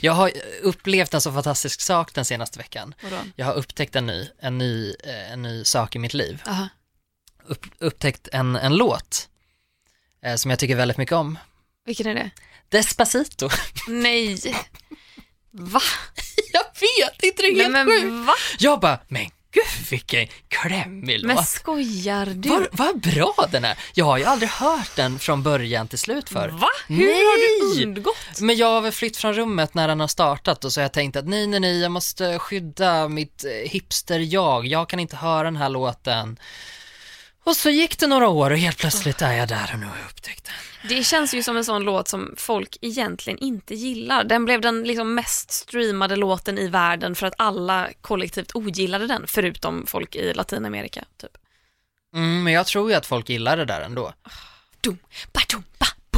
Jag har upplevt en så fantastisk sak den senaste veckan. Vadå? Jag har upptäckt en ny, en ny, eh, en ny sak i mitt liv. Aha. Upp, upptäckt en, en låt eh, som jag tycker väldigt mycket om. Vilken är det? Despacito. Nej. Va? Jag vet inte, det är Nej helt men sjukt. va? Jag bara, men gud vilken klämmig Men låt. skojar du? Vad, vad bra den är. Jag har ju aldrig hört den från början till slut för. Va? Hur har Nej! du undgått? Men jag har väl flytt från rummet när den har startat och så har jag tänkt att nej, nej, nej, jag måste skydda mitt eh, hipster-jag. Jag kan inte höra den här låten. Och så gick det några år och helt plötsligt är jag där och nu har jag upptäckt den. Det känns ju som en sån låt som folk egentligen inte gillar. Den blev den liksom mest streamade låten i världen för att alla kollektivt ogillade den, förutom folk i Latinamerika. Typ. Mm, men jag tror ju att folk gillar det där ändå.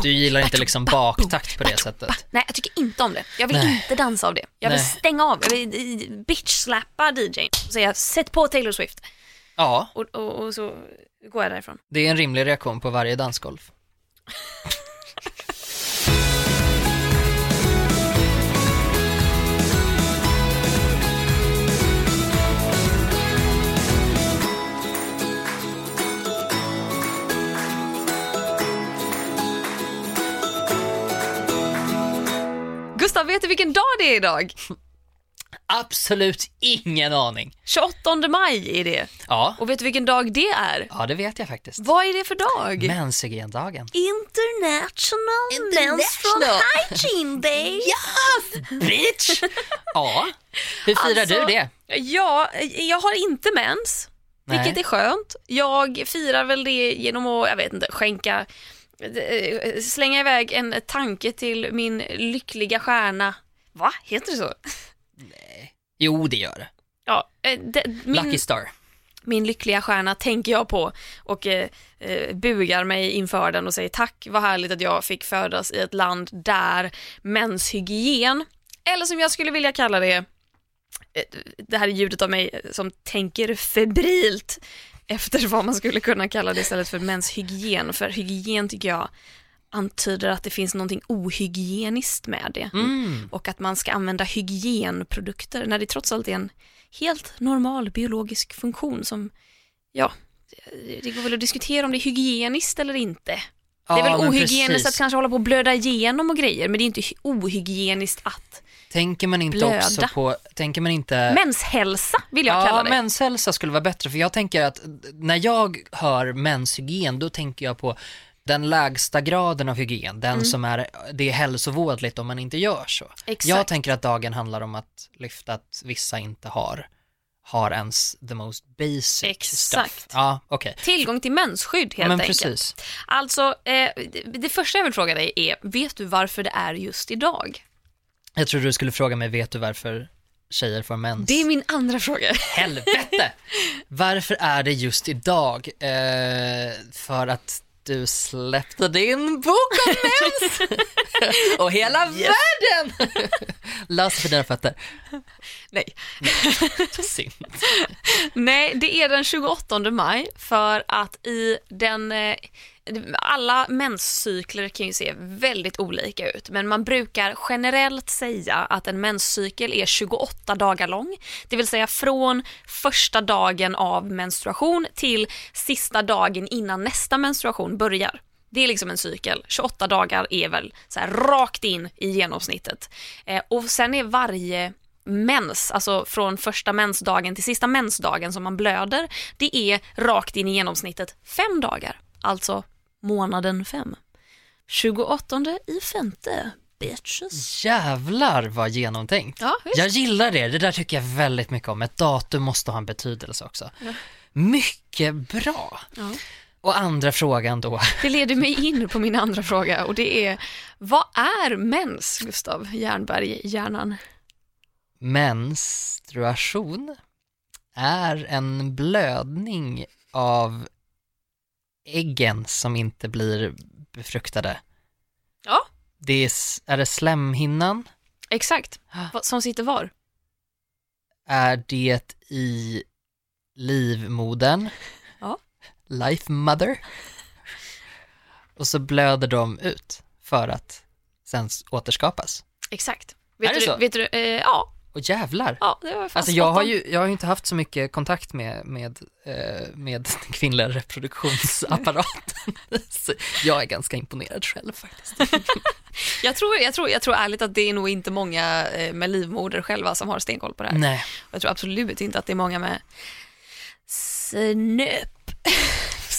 Du gillar inte liksom baktakt på det sättet. Nej, jag tycker inte om det. Jag vill Nej. inte dansa av det. Jag vill Nej. stänga av, jag vill i- bitch-slappa DJn och säga sätt på Taylor Swift Ja, och, och, och så går jag därifrån. det är en rimlig reaktion på varje dansgolv. Gustav, vet du vilken dag det är idag? Absolut ingen aning. 28 maj är det. Ja, Och vet du vilken dag det är? ja det vet jag faktiskt. Vad är det för dag? Menshygiendagen. International, Menstrual Hygiene Day. Bitch! Ja, hur firar Alltså, du det? Ja, jag har inte mens, Nej. vilket är skönt. Jag firar väl det genom att, jag vet inte, skänka, eh, slänga iväg en tanke till min lyckliga stjärna. Va? Heter det så? Jo, det gör det. Ja, eh, det, min, Lucky Star. min lyckliga stjärna tänker jag på och eh, eh, bugar mig inför den och säger tack, vad härligt att jag fick födas i ett land där menshygien, eller som jag skulle vilja kalla det, eh, det här är ljudet av mig som tänker febrilt efter vad man skulle kunna kalla det istället för menshygien, för hygien tycker jag antyder att det finns någonting ohygieniskt med det Mm. och att man ska använda hygienprodukter när det trots allt är en helt normal biologisk funktion som, ja, det går väl att diskutera om det är hygieniskt eller inte. det är Ja, väl ohygieniskt att kanske hålla på och blöda igenom och grejer, men det är inte hy- ohygieniskt att. Tänker man inte Blöda. också på, tänker man inte... Menshälsa vill jag ja, kalla det. menshälsa skulle vara bättre, för jag tänker att när jag hör menshygien, då tänker jag på den lägsta graden av hygien, den Mm. som är, det är hälsovådligt om man inte gör så. Exakt. Jag tänker att dagen handlar om att lyfta att vissa inte har, har ens the most basic Exakt. stuff. Ja, okej. Tillgång till mensskydd helt Men enkelt. precis. Alltså, eh, det, det första jag vill fråga dig är, vet du varför det är just idag? Jag trodde du skulle fråga mig, vet du varför tjejer får mens? Det är min andra fråga. Helvete! Varför är det just idag? Eh, för att du släppte din bok om mens! Och hela världen! Lös för dina fötter. Nej. Synd. Nej, det är den 28 maj för att i den eh, alla menscykler kan ju se väldigt olika ut, men man brukar generellt säga att en menscykel är 28 dagar lång, det vill säga från första dagen av menstruation till sista dagen innan nästa menstruation börjar. Det är liksom en cykel. 28 dagar är väl så här rakt in i genomsnittet. Eh, och sen är varje mens, alltså från första mensdagen till sista mensdagen som man blöder, det är rakt in i genomsnittet fem dagar. Alltså månaden fem. 28 i femte, bitches. Jävlar vad genomtänkt. Ja. Jag gillar det, det där tycker jag väldigt mycket om. Ett datum måste ha en betydelse också. Mycket bra. Ja. Och andra frågan då. Det leder mig in på min andra fråga och det är, vad är mens, Gustav Jernberg, hjärnan? Menstruation är en blödning av äggen som inte blir befruktade. Ja, Det är, är det slemhinnan? exakt. Vad- Som sitter var? Är det i livmodern? Life mother? Och så blöder de ut för att sen återskapas. Exakt. Vet Är det du, så? Vet du, eh, ja, Och jävlar. ja, det var Alltså jag har ju jag har ju inte haft så mycket kontakt med, med, eh, med den kvinnliga reproduktionsapparaten. så jag är ganska imponerad själv faktiskt. Jag tror, jag, tror, jag tror ärligt att det är nog inte många eh, med livmoder själva som har stenkoll på det här. Nej. Jag tror absolut inte att det är många med snöp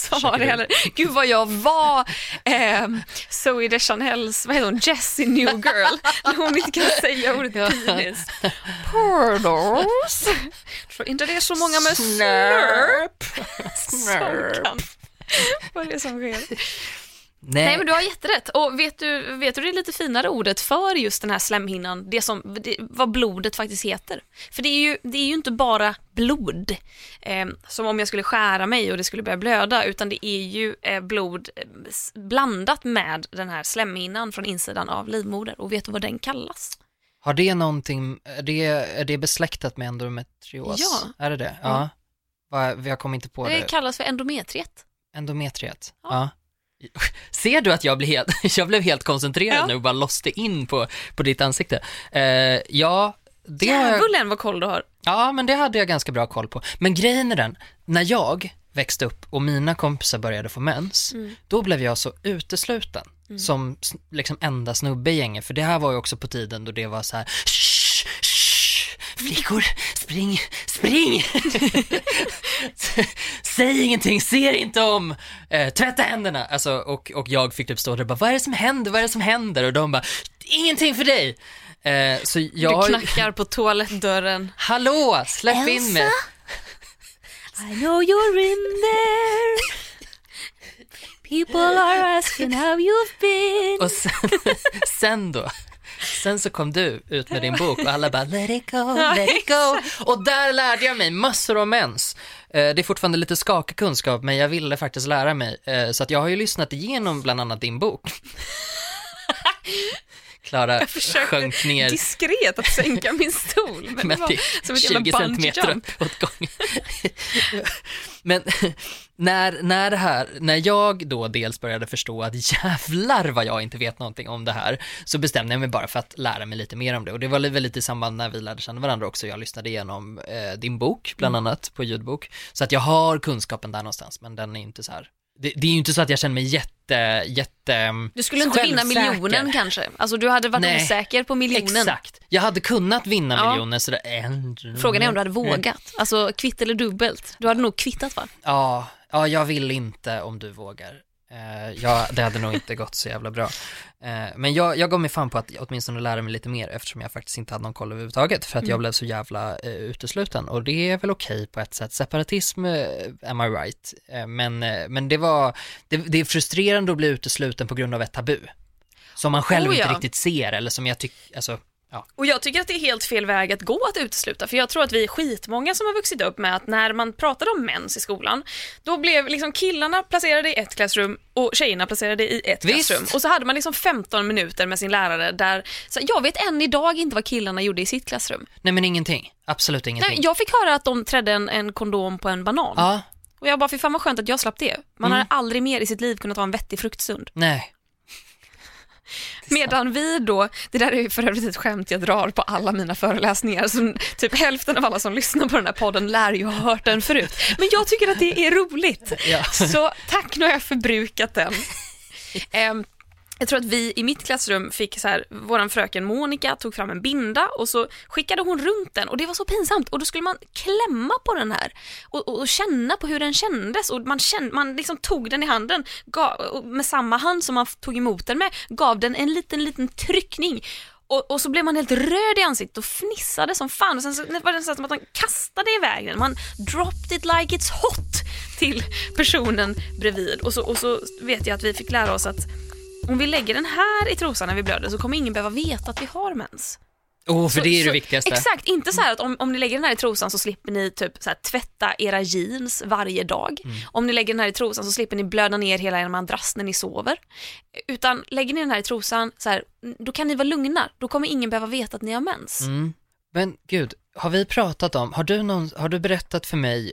det Försöker heller. Gud vad jag var eh, Zoe Deschanels, vad heter hon, Jessie New Girl, när hon inte kan säga ordet penis. Pornos. Tror inte det är så många med snörp kan vad det är som sker. Nej. Nej men du har jätterätt. Och vet du, vet du det lite finare ordet för just den här slemhinnan, det som, det, vad blodet faktiskt heter? För det är ju, det är ju inte bara blod, eh, som om jag skulle skära mig och det skulle börja blöda, utan det är ju eh, blod eh, blandat med den här slemhinnan från insidan av livmoder. Och vet du vad den kallas? Har det någonting, är det, är det besläktat med endometrios? Ja. Är det det? Ja. Va, jag kommer inte på Det det. kallas för endometriet. Endometriet? Ja. Ja. Ser du att jag blev helt, jag blev helt koncentrerad Ja. nu och bara låste in på, på ditt ansikte? Eh, ja, det har jag, Djävulen vad koll du har. ja, men det hade jag ganska bra koll på. Men grejen är den, när jag växte upp och mina kompisar började få mens, Mm. då blev jag så utesluten som s- liksom enda snubbe i gänget. För det här var ju också på tiden då det var så här, "Shh, shh, flickor, spring, spring! Säg ingenting, ser inte om, eh, tvätta händerna. Alltså, och, och jag fick typ stå där och bara, vad är det som händer, vad är det som händer? Och de bara, ingenting för dig. Eh, så jag Du knackar på toalettdörren. hallå, släpp in mig. I know you're in there. People are asking how you've been. Och sen, sen då, sen så kom du ut med din bok och alla bara let it go, let it go. Och där lärde jag mig massor om mens. Eh, Det är fortfarande lite skakig kunskap men jag ville faktiskt lära mig. Eh, Så att jag har ju lyssnat igenom bland annat din bok. Klara sjönk ner diskret att sänka min stol. Men, men det var som är ett jävla 20 bungee centimeter jump. åt gången. Men när, när det här, när jag då dels började förstå att jävlar vad jag inte vet någonting om det här, så bestämde jag mig bara för att lära mig lite mer om det. Och det var väl lite i samband när vi lärde känna varandra också. Jag lyssnade igenom eh, din bok, bland Mm. annat, på ljudbok. Så att jag har kunskapen där någonstans, men den är inte så här. Det, det är ju inte så att jag känner mig jätte, jätte Du skulle inte vinna självsäker. miljonen kanske? Alltså du hade varit Nej. osäker på miljonen. Exakt. Jag hade kunnat vinna Ja. miljoner sådär. en- Frågan är om du hade vågat. Alltså kvitt eller dubbelt. Du hade nog kvittat va? Ja, ja, jag vill inte om du vågar. Eh, ja, det hade nog inte gått så jävla bra. Eh, men jag, jag gav mig fan på att åtminstone lära mig lite mer eftersom jag faktiskt inte hade någon koll överhuvudtaget för att jag blev så jävla eh, utesluten och det är väl okej på ett sätt. Separatism, eh, am I right? Men, men det var, det, det är frustrerande att bli utesluten på grund av ett tabu. Som man själv Oh, ja. inte riktigt ser eller som jag tycker, alltså, ja. Och jag tycker att det är helt fel väg att gå att utesluta, för jag tror att vi är skitmånga som har vuxit upp med att när man pratade om mens i skolan, då blev liksom killarna placerade i ett klassrum och tjejerna placerade i ett Visst. klassrum. Och så hade man liksom 15 minuter med sin lärare där, så jag vet än idag inte vad killarna gjorde i sitt klassrum. Nej men ingenting, absolut ingenting. Nej, jag fick höra att de trädde en, en kondom på en banan. Ja, Och jag bara, fy fan vad skönt att jag slapp det. Man Mm. hade aldrig mer i sitt liv kunnat ha en vettig fruktstund. nej. Medan vi då, det där är ju för övrigt ett skämt jag drar på alla mina föreläsningar, så typ hälften av alla som lyssnar på den här podden lär ju ha hört den förut. Men jag tycker att det är roligt. Ja. Så tack, nu har jag förbrukat den. Ehm, jag tror att vi i mitt klassrum fick så här, våran fröken Monica tog fram en binda och så skickade hon runt den och det var så pinsamt och då skulle man klämma på den här och, och, och känna på hur den kändes och man, kände, man liksom tog den i handen gav, med samma hand som man tog emot den med gav den en liten liten tryckning och, och så blev man helt röd i ansiktet och fnissade som fan och sen så var det nästan som att man kastade iväg den. Man dropped it like it's hot till personen bredvid och så, och så vet jag att vi fick lära oss att om vi lägger den här i trosan när vi blöder så kommer ingen behöva veta att vi har mens. Oh, för Så- det är så- det viktigaste. Exakt, inte så här att om, om ni lägger den här i trosan så slipper ni typ så här, tvätta era jeans varje dag. Mm. Om ni lägger den här i trosan så slipper ni blöda ner hela er madrass när ni sover. Utan lägger ni den här i trosan, så här, då kan ni vara lugna. Då kommer ingen behöva veta att ni har mens. Mm. Men gud, har vi pratat om, har du, någon, har du berättat för mig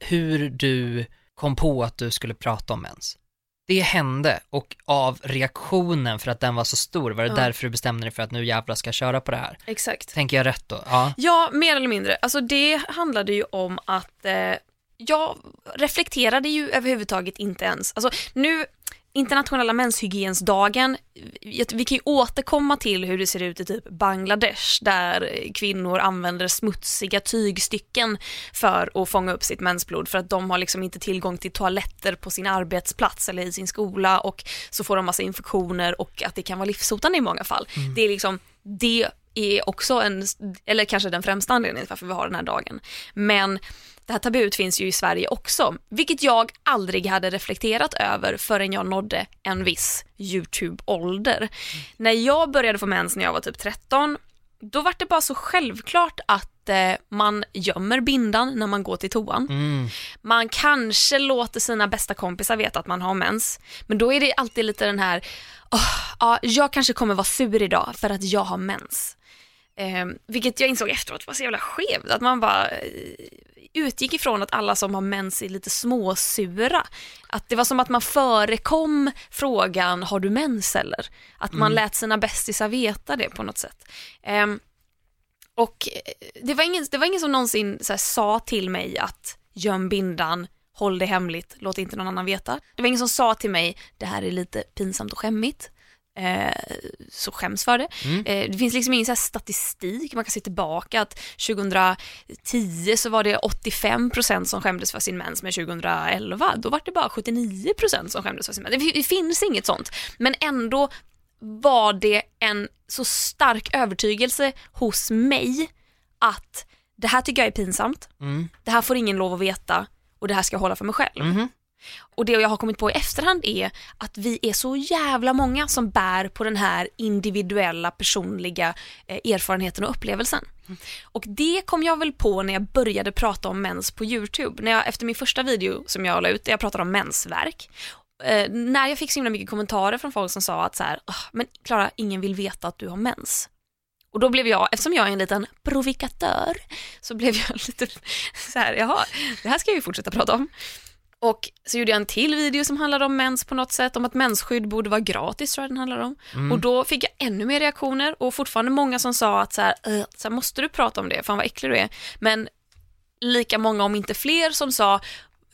hur du kom på att du skulle prata om mens? Det hände och av reaktionen för att den var så stor var det Ja. därför du bestämde dig för att nu jävlar ska jag köra på det här. Exakt. Tänker jag rätt då? Ja. Ja, mer eller mindre. Alltså det handlade ju om att eh, jag reflekterade ju överhuvudtaget inte ens. Alltså nu, internationella menshygiensdagen, vi kan ju återkomma till hur det ser ut i typ Bangladesh där kvinnor använder smutsiga tygstycken för att fånga upp sitt mensblod för att de har liksom inte tillgång till toaletter på sin arbetsplats eller i sin skola och så får de massa infektioner och att det kan vara livshotande i många fall. Det är liksom, det är också en, eller kanske den främsta anledningen till varför vi har den här dagen. Men det här tabut finns ju i Sverige också, vilket jag aldrig hade reflekterat över förrän jag nådde en viss YouTube-ålder. När jag började få mens när jag var typ 13, då var det bara så självklart att eh, man gömmer bindan när man går till toan. Mm. Man kanske låter sina bästa kompisar veta att man har mens, men då är det alltid lite den här, "Åh, ja, jag kanske kommer vara sur idag för att jag har mens. Eh, vilket jag insåg efteråt var så jävla skevt, att man bara eh, utgick ifrån att alla som har mens är lite småsura. Att det var som att man förekom frågan, har du mens eller? Att man lät sina bästisar veta det på något sätt. Ehm, och eh, det var ingen, det var ingen som någonsin här, sa till mig att göm bindan, håll det hemligt, låt inte någon annan veta. Det var ingen som sa till mig, det här är lite pinsamt och skämmigt. Eh, så skäms för det. Eh, det finns liksom ingen så statistik, man kan se tillbaka att 2010 så var det 85% som skämdes för sin mens, men 2011 då var det bara 79% som skämdes för sin mens. Det, det finns inget sånt, men ändå var det en så stark övertygelse hos mig att det här tycker jag är pinsamt, Mm. det här får ingen lov att veta och det här ska jag hålla för mig själv. Mhm. Och det jag har kommit på i efterhand är att vi är så jävla många som bär på den här individuella personliga eh, erfarenheten och upplevelsen. Och det kom jag väl på när jag började prata om mens på YouTube. När jag, efter min första video som jag la ut, där jag pratade om mensvärk. Eh, när jag fick så himla mycket kommentarer från folk som sa att så här, men Klara, ingen vill veta att du har mens. Och då blev jag, eftersom jag är en liten provokatör, så blev jag lite så här, jaha, det här ska jag ju fortsätta prata om. Och så gjorde jag en till video som handlade om mens på något sätt, om att mensskydd borde vara gratis tror jag den handlar om. Och då fick jag ännu mer reaktioner och fortfarande många som sa att så här, "Äh, så här måste du prata om det, fan vad äcklig du är. Men lika många, om inte fler, som sa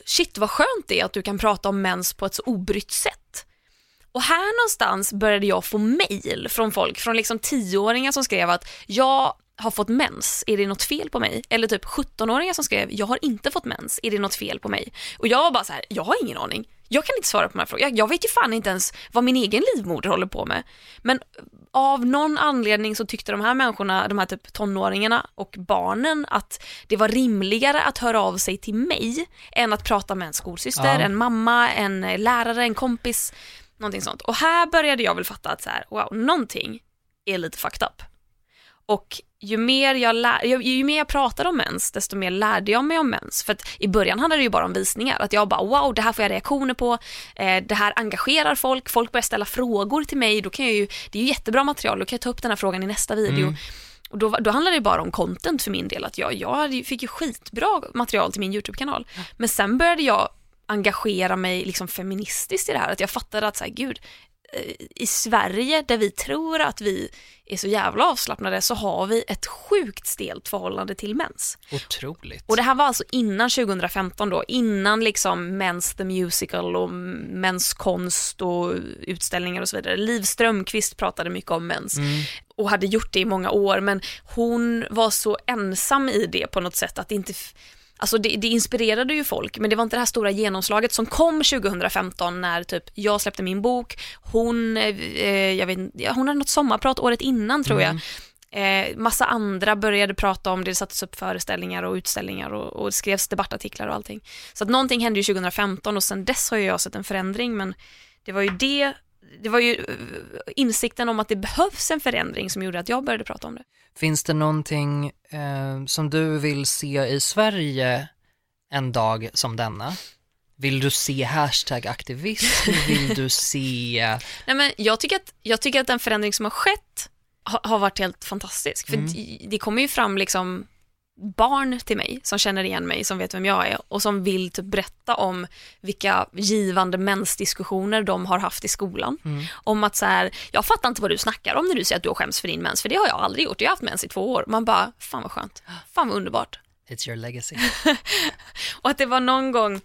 shit vad skönt det är att du kan prata om mens på ett så obrytt sätt. Och här någonstans började jag få mail från folk, från liksom tioåringar som skrev att jag har fått mens, är det något fel på mig? Eller typ 17-åringar som skrev, jag har inte fått mens, är det något fel på mig? Och jag var bara så här, jag har ingen aning. Jag kan inte svara på de här frågorna. Jag, jag vet ju fan inte ens vad min egen livmoder håller på med. Men av någon anledning så tyckte de här människorna, de här typ tonåringarna och barnen att det var rimligare att höra av sig till mig än att prata med en skolsyster, Ja. en mamma, en lärare, en kompis, någonting sånt. Och här började jag väl fatta att så här, wow, någonting är lite fucked up. Och ju mer jag, lär, ju, ju mer jag pratade om mens, desto mer lärde jag mig om mens. För att i början handlade det ju bara om visningar. Att jag bara wow, det här får jag reaktioner på, eh, det här engagerar folk, folk börjar ställa frågor till mig, då kan jag ju, det är ju jättebra material, då kan jag ta upp den här frågan i nästa video. Mm. Och då, då handlar det bara om content för min del, att jag, jag fick ju skitbra material till min YouTube-kanal. Men sen började jag engagera mig liksom feministiskt i det här, att jag fattade att så här, gud, i Sverige där vi tror att vi är så jävla avslappnade så har vi ett sjukt stelt förhållande till mens. Otroligt. Och det här var alltså innan 2015 då, innan liksom Mens the Musical och Mens konst och utställningar och så vidare. Liv Strömquist pratade mycket om mens och hade gjort det i många år men hon var så ensam i det på något sätt att det inte Alltså det, det inspirerade ju folk men det var inte det här stora genomslaget som kom 2015 när typ jag släppte min bok, hon, eh, jag vet, hon hade något sommarprat året innan tror jag. Eh, massa andra började prata om det, det sattes upp föreställningar och utställningar och, och det skrevs debattartiklar och allting. Så att någonting hände ju 2015 och sen dess har jag sett en förändring men det var ju det, det var ju eh, insikten om att det behövs en förändring som gjorde att jag började prata om det. Finns det någonting eh, som du vill se i Sverige en dag som denna? Vill du se hashtag aktivism? Vill du se... Nej, men jag, tycker att, jag tycker att den förändring som har skett har, har varit helt fantastisk. För Mm. det, det kommer ju fram liksom barn till mig som känner igen mig, som vet vem jag är och som vill typ berätta om vilka givande mensdiskussioner de har haft i skolan. Mm. Om att så här, jag fattar inte vad du snackar om när du säger att du har skämts för din mens, för det har jag aldrig gjort. Jag har haft mens i två år. Man bara, fan vad skönt, fan vad underbart. It's your legacy. Och att det var någon gång,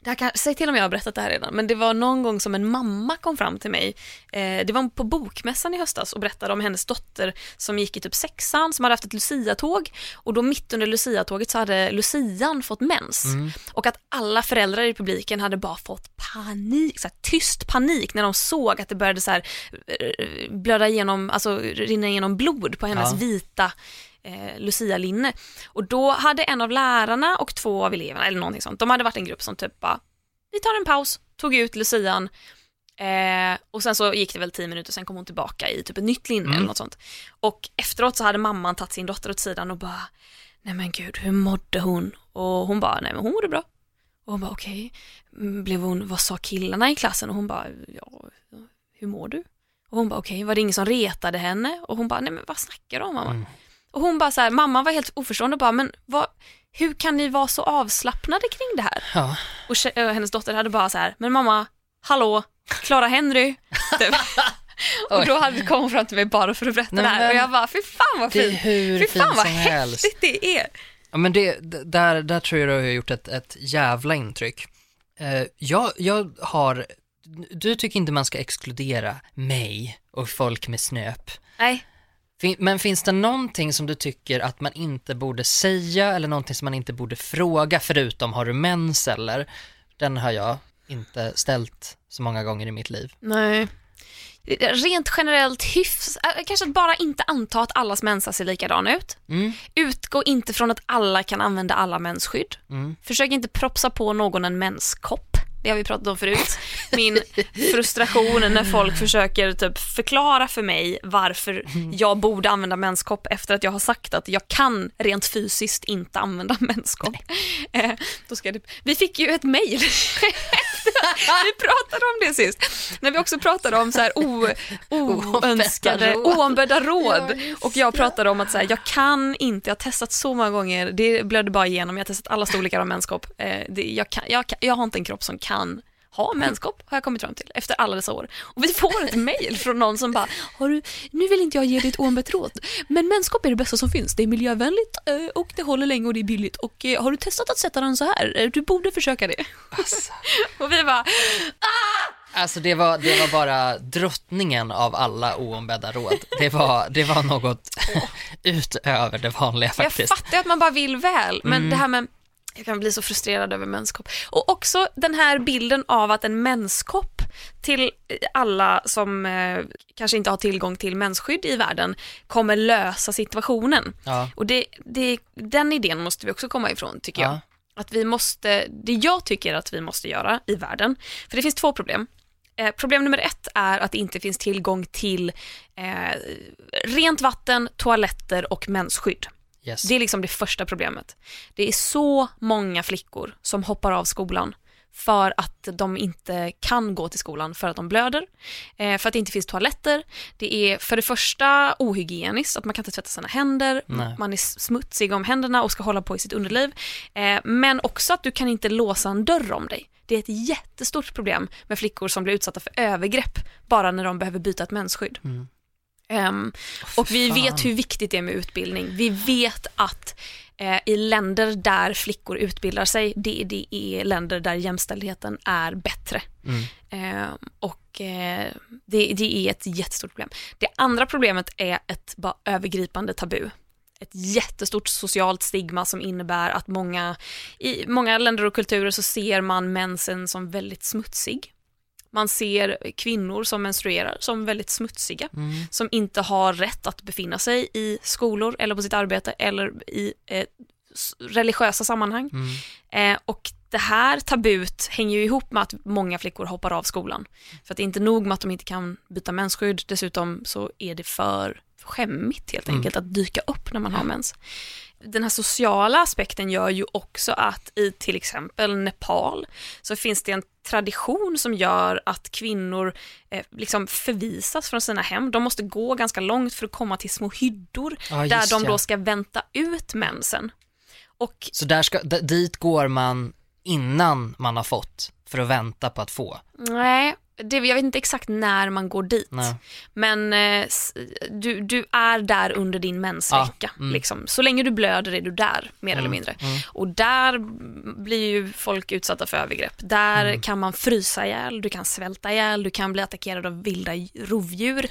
det här kan, säg till om jag har berättat det här redan, men det var någon gång som en mamma kom fram till mig, eh, det var på bokmässan i höstas och berättade om hennes dotter som gick i typ sexan, som hade haft ett Lucia-tåg och då mitt under Lucia-tåget så hade Lucian fått mens. Och att alla föräldrar i publiken hade bara fått panik, så här, tyst panik när de såg att det började så här, eh, blöda igenom, alltså rinna igenom blod på hennes Ja. vita eh, Lucia-linne. Och då hade en av lärarna och två av eleverna, eller någonting sånt, de hade varit en grupp som typ bara, vi tar en paus, tog ut Lucian eh, och sen så gick det väl tio minuter, sen kom hon tillbaka i typ ett nytt linne eller något sånt. Och efteråt så hade mamman tagit sin dotter åt sidan och bara, nej men gud, hur mådde hon? Och hon bara, nej men hon mådde bra. Och hon bara, okej, Mm, blev hon, vad sa killarna i klassen? Och hon bara, ja, hur mår du? Och hon bara, okej, var det ingen som retade henne? Och hon bara, nej men vad snackar du om mamma? Och hon bara så här, mamman var helt oförstående och bara, men vad, hur kan ni vara så avslappnade kring det här? Ja. Och och hennes dotter hade bara så här, men mamma, hallå, Clara Henry. Typ. och då hade kom hon fram till mig bara för att berätta Nej, det här och jag bara, fy fan vad fint. Fy fan vad som helst. häftigt det är. Ja, men det, där, där tror jag du har gjort ett, ett jävla intryck. Eh, jag, jag har, du tycker inte man ska exkludera mig och folk med snöp. Nej, men finns det någonting som du tycker att man inte borde säga eller någonting som man inte borde fråga förutom har du mens eller? Den har jag inte ställt så många gånger i mitt liv. nej. Rent generellt hyfs, äh, kanske att bara inte anta att allas mensar ser likadana ut. Mm, Utgå inte från att alla kan använda alla mensskydd. mm. Försök inte propsa på någon en menskopp. Det har vi pratat om förut. Min frustration när folk försöker typ förklara för mig varför jag borde använda menskopp efter att jag har sagt att jag kan rent fysiskt inte använda menskopp. Eh, då ska det, vi fick ju ett mejl. vi pratade om det sist. När vi också pratade om så här o, oönskade, oombedda råd. Och jag pratade om att så här, jag kan inte, jag har testat så många gånger, det blödde bara igenom, jag har testat alla storlekar av menskopp. Eh, det, jag, kan, jag, kan, jag har inte en kropp som kan ha menskopp, har jag kommit fram till, efter alla dessa år. Och vi får ett mejl från någon som bara, har du, nu vill inte jag ge dig ett råd, men menskopp är det bästa som finns. Det är miljövänligt eh, och det håller länge och det är billigt. Och eh, har du testat att sätta den så här? Eh, Du borde försöka det. Alltså, Och vi bara, alltså det, var, det var bara drottningen av alla oombedda råd. Det var, det var något utöver det vanliga Jag faktiskt. fattar ju att man bara vill väl, men Mm. det här med jag kan bli så frustrerad över menskopp. Och också den här bilden av att en menskopp till alla som eh, kanske inte har tillgång till mensskydd i världen kommer lösa situationen. Ja, Och det, det, den idén måste vi också komma ifrån tycker jag. ja. Att vi måste, det jag tycker att vi måste göra i världen, för det finns två problem. Eh, problem nummer ett är att det inte finns tillgång till eh, rent vatten, toaletter och mensskydd. Yes. Det är liksom det första problemet. Det är så många flickor som hoppar av skolan för att de inte kan gå till skolan för att de blöder, eh, för att det inte finns toaletter. Det är för det första ohygieniskt, att man kan inte tvätta sina händer, Nej. man är smutsig om händerna och ska hålla på i sitt underliv. Eh, men också att du kan inte låsa en dörr om dig. Det är ett jättestort problem med flickor som blir utsatta för övergrepp bara när de behöver byta ett mensskydd. Mm. Ehm, Åh, och vi fan. vet hur viktigt det är med utbildning. Vi vet att eh, i länder där flickor utbildar sig, det, det är länder där jämställdheten är bättre. Mm. Eh, och eh, det, det är ett jättestort problem. Det andra problemet är ett bara övergripande tabu. Ett jättestort socialt stigma som innebär att många, i många länder och kulturer så ser man mensen som väldigt smutsig. Man ser kvinnor som menstruerar som väldigt smutsiga Mm. som inte har rätt att befinna sig i skolor eller på sitt arbete eller i eh, religiösa sammanhang. Mm. Eh, och det här tabut hänger ju ihop med att många flickor hoppar av skolan. För att det är inte nog med att de inte kan byta mensskydd, dessutom så är det för skämmigt helt Mm. enkelt att dyka upp när man har mens. Den här sociala aspekten gör ju också att i till exempel Nepal så finns det en tradition som gör att kvinnor eh, liksom förvisas från sina hem. De måste gå ganska långt för att komma till små hyddor Ja, där de ja. då ska vänta ut mensen. Och Så där ska, dit går man innan man har fått för att vänta på att få. nej, det, jag vet inte exakt när man går dit. Nej. Men eh, du, du är där under din mensvecka. Ja, mm. liksom. Så länge du blöder är du där, mer eller mindre. Och där blir ju folk utsatta för övergrepp. Där Mm. kan man frysa ihjäl, du kan svälta ihjäl, du kan bli attackerad av vilda rovdjur.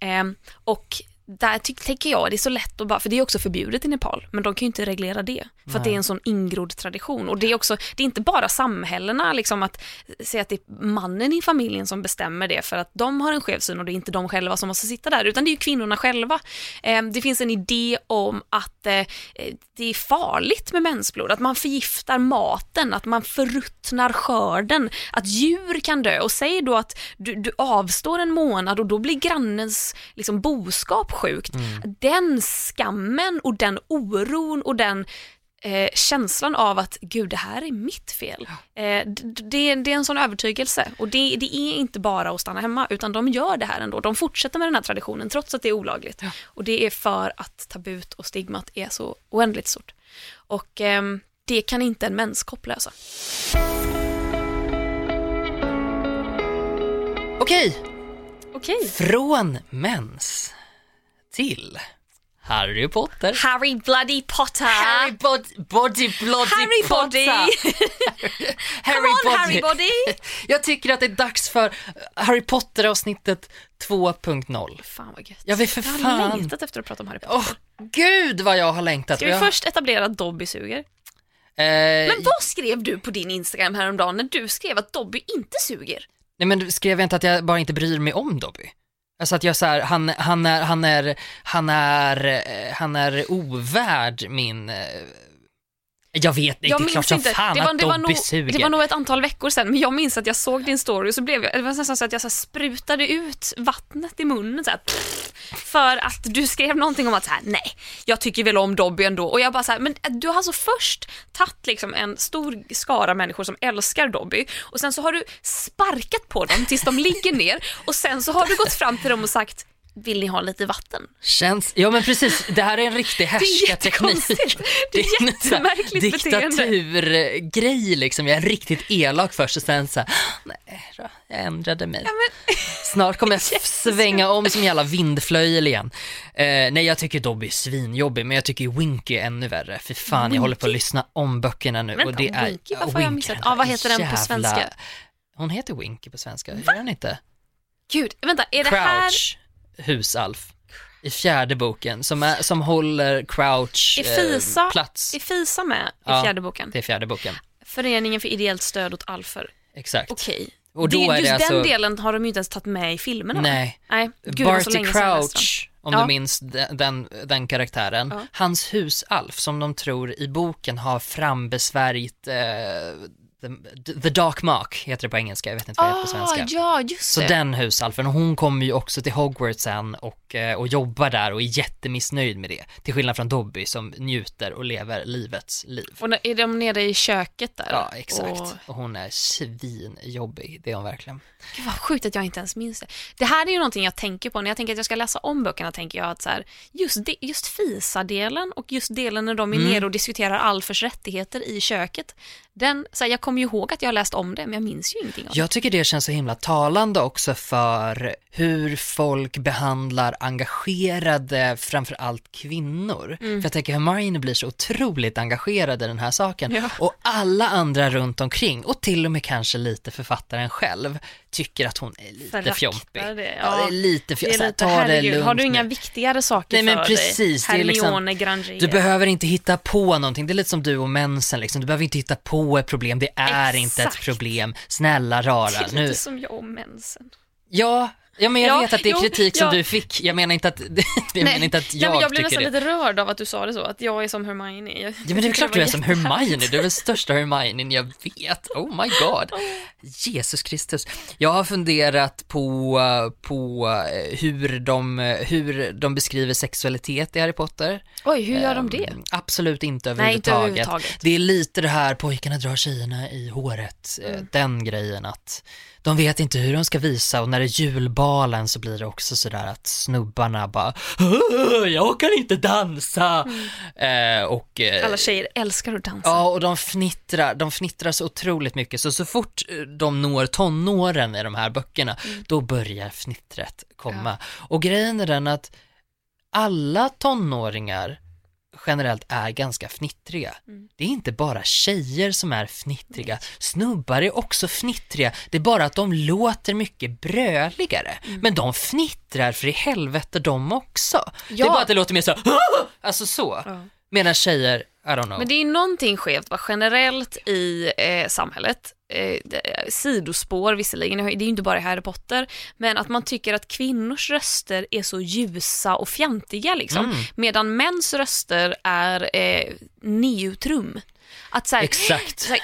Eh, och där ty- tänker jag det är så lätt att bara, för det är också förbjudet i Nepal, men de kan ju inte reglera det. För att det är en sån ingrodd tradition. Och det är också, det är inte bara samhällena, liksom att säga att det är mannen i familjen som bestämmer det för att de har en skev syn och det är inte de själva som måste sitta där, utan det är ju kvinnorna själva. Eh, det finns en idé om att eh, det är farligt med mensblod, att man förgiftar maten, att man förruttnar skörden, att djur kan dö. Och säg då att du, du avstår en månad och då blir grannens liksom, boskap sjukt. Den skammen och den oron och den eh, känslan av att gud det här är mitt fel. Eh, det, det är en sån övertygelse och det, det är inte bara att stanna hemma utan de gör det här ändå. De fortsätter med den här traditionen trots att det är olagligt. Och det är för att tabut och stigmat är så oändligt stort. Och ehm, det kan inte en menskopp lösa. Okej, Okej. från mens till Harry Potter. Harry Bloody Potter. Harry bod- Body Bloody Harry Potter. Body. Harry Come on Body. Harry Body. Jag tycker att det är dags för Harry Potter-avsnittet 2.0. Fan vad gött. Jag vill för Jag har fan... längtat efter att prata om Harry Potter. Åh, gud vad jag har längtat. Ska vi Jag- först etablera att Dobby suger? Eh, Men vad skrev du på din Instagram häromdagen när du skrev att Dobby inte suger? Nej men skrev jag inte att jag bara inte bryr mig om Dobby? Alltså att jag så här, han, han är, han är, han är, eh, han är ovärd min, eh, jag vet inte, Jag det är klart som fan det var, att det, var Dobby nog, suger. det var nog ett antal veckor sedan, men jag minns att jag såg din story och så blev jag, det var nästan så att jag så sprutade ut vattnet i munnen så här, pff, för att du skrev någonting om att så här, nej, jag tycker väl om Dobby ändå. Och jag bara så här, men du har alltså först tagit liksom en stor skara människor som älskar Dobby och sen så har du sparkat på dem tills de ligger ner och sen så har du gått fram till dem och sagt, vill ni ha lite vatten? Känns, ja men precis, det här är en riktig härskarteknik. Det är sån här jättemärkligt. Diktaturgrej liksom, jag är riktigt elak först och sen så här, nej då, jag ändrade mig. Snart kommer jag svänga om som jävla vindflöjel igen. Eh, nej jag tycker Dobby är svinjobbig men jag tycker Winky är ännu värre. För fan jag håller på att lyssna om böckerna nu Vänta, och det är Winky, varför har jag Winky, missat? Ja, vad heter den på svenska? Hon heter Winky på svenska, gör den inte? Gud, vänta, är det här... Husalf. I fjärde boken, som, är, som håller Crouch Är Fisa, eh, plats. är Fisa med i fjärde boken? Det är fjärde boken, Föreningen för ideellt stöd åt alfer. exakt. Okej. Och då det, är just det alltså, den delen har de ju inte ens tagit med i filmerna. nej, Nej, gud, det var så Barty länge sedan jag läste dem. Crouch, om Ja. du minns den, den, den karaktären, hans husalf som de tror i boken har frambesvärjt eh, the, the Dark Mark, heter det på engelska, jag vet inte vad det heter på Ah, svenska. ja, just Så det. den husalfen, hon kommer ju också till Hogwarts sen och, eh, och jobbar där och är jättemissnöjd med det. Till skillnad från Dobby som njuter och lever livets liv. Och är de nere i köket där? Ja, exakt. Och, Och hon är svinjobbig, det är hon verkligen. gud vad sjukt att jag inte ens minns det. Det här är ju någonting jag tänker på när jag tänker att jag ska läsa om böckerna. tänker jag att så här, just, det, just FISA-delen och just delen när de är Mm. nere och diskuterar Alfers rättigheter i köket. Den, så här, jag kommer ju ihåg att jag har läst om det, men jag minns ju ingenting av det. Jag tycker det känns så himla talande också för hur folk behandlar engagerade, framförallt kvinnor. För jag tänker Hermione blir så otroligt engagerad i den här saken. Ja. Och alla andra runt omkring, och till och med kanske lite författaren själv, tycker att hon är lite Föraktar fjompig. det, Ja, det ja. är lite Det är fjompig. lite, Ta det lugnt har du inga nu. viktigare saker Nej, men för precis, det dig? är liksom- Granger. Du behöver inte hitta på någonting, det är lite som du och mensen liksom. Du behöver inte hitta på ett problem, det är inte ett Exakt. problem. Snälla rara, Det är nu. lite som jag och mensen. Ja, ja men jag Ja, vet att det är jo, kritik som ja. du fick. Jag menar inte att, jag menar inte att jag, Nej, men jag blev nästan det. lite rörd av att du sa det så, att jag är som Hermione. Jag, Ja men det är klart du är som. Hermione, du är den största Hermione jag vet. Oh my god. Jesus Kristus. Jag har funderat på, på eh, hur de, hur de beskriver sexualitet i Harry Potter. Oj, hur gör de det? Ehm, Absolut inte Nej, inte överhuvudtaget. överhuvudtaget. Det är lite det här pojkarna drar tjejerna i håret, eh, Mm. den grejen att de vet inte hur de ska visa och när det är julbad balen så blir det också sådär att snubbarna bara "Åh, jag kan inte dansa. Eh, och, eh, Alla tjejer älskar att dansa. Ja, och de fnittrar, de fnittrar så otroligt mycket, så så fort eh, de når tonåren i de här böckerna, då börjar fnittret komma. Och grejen är den att alla tonåringar generellt är ganska fnittriga. Det är inte bara tjejer som är fnittriga, snubbar är också fnittriga, det är bara att de låter mycket bröligare. Men de fnittrar för i helvete de också. Det är Ja. bara att det låter mer så, alltså så. Ja. Medan tjejer, I don't know. Men det är någonting skevt bara generellt i eh, samhället. Eh, sidospår visserligen, det är ju inte bara i Harry Potter, men att man tycker att kvinnors röster är så ljusa och fjantiga liksom, Mm. medan mäns röster är eh, neutrum. Att så här, Exakt. så här,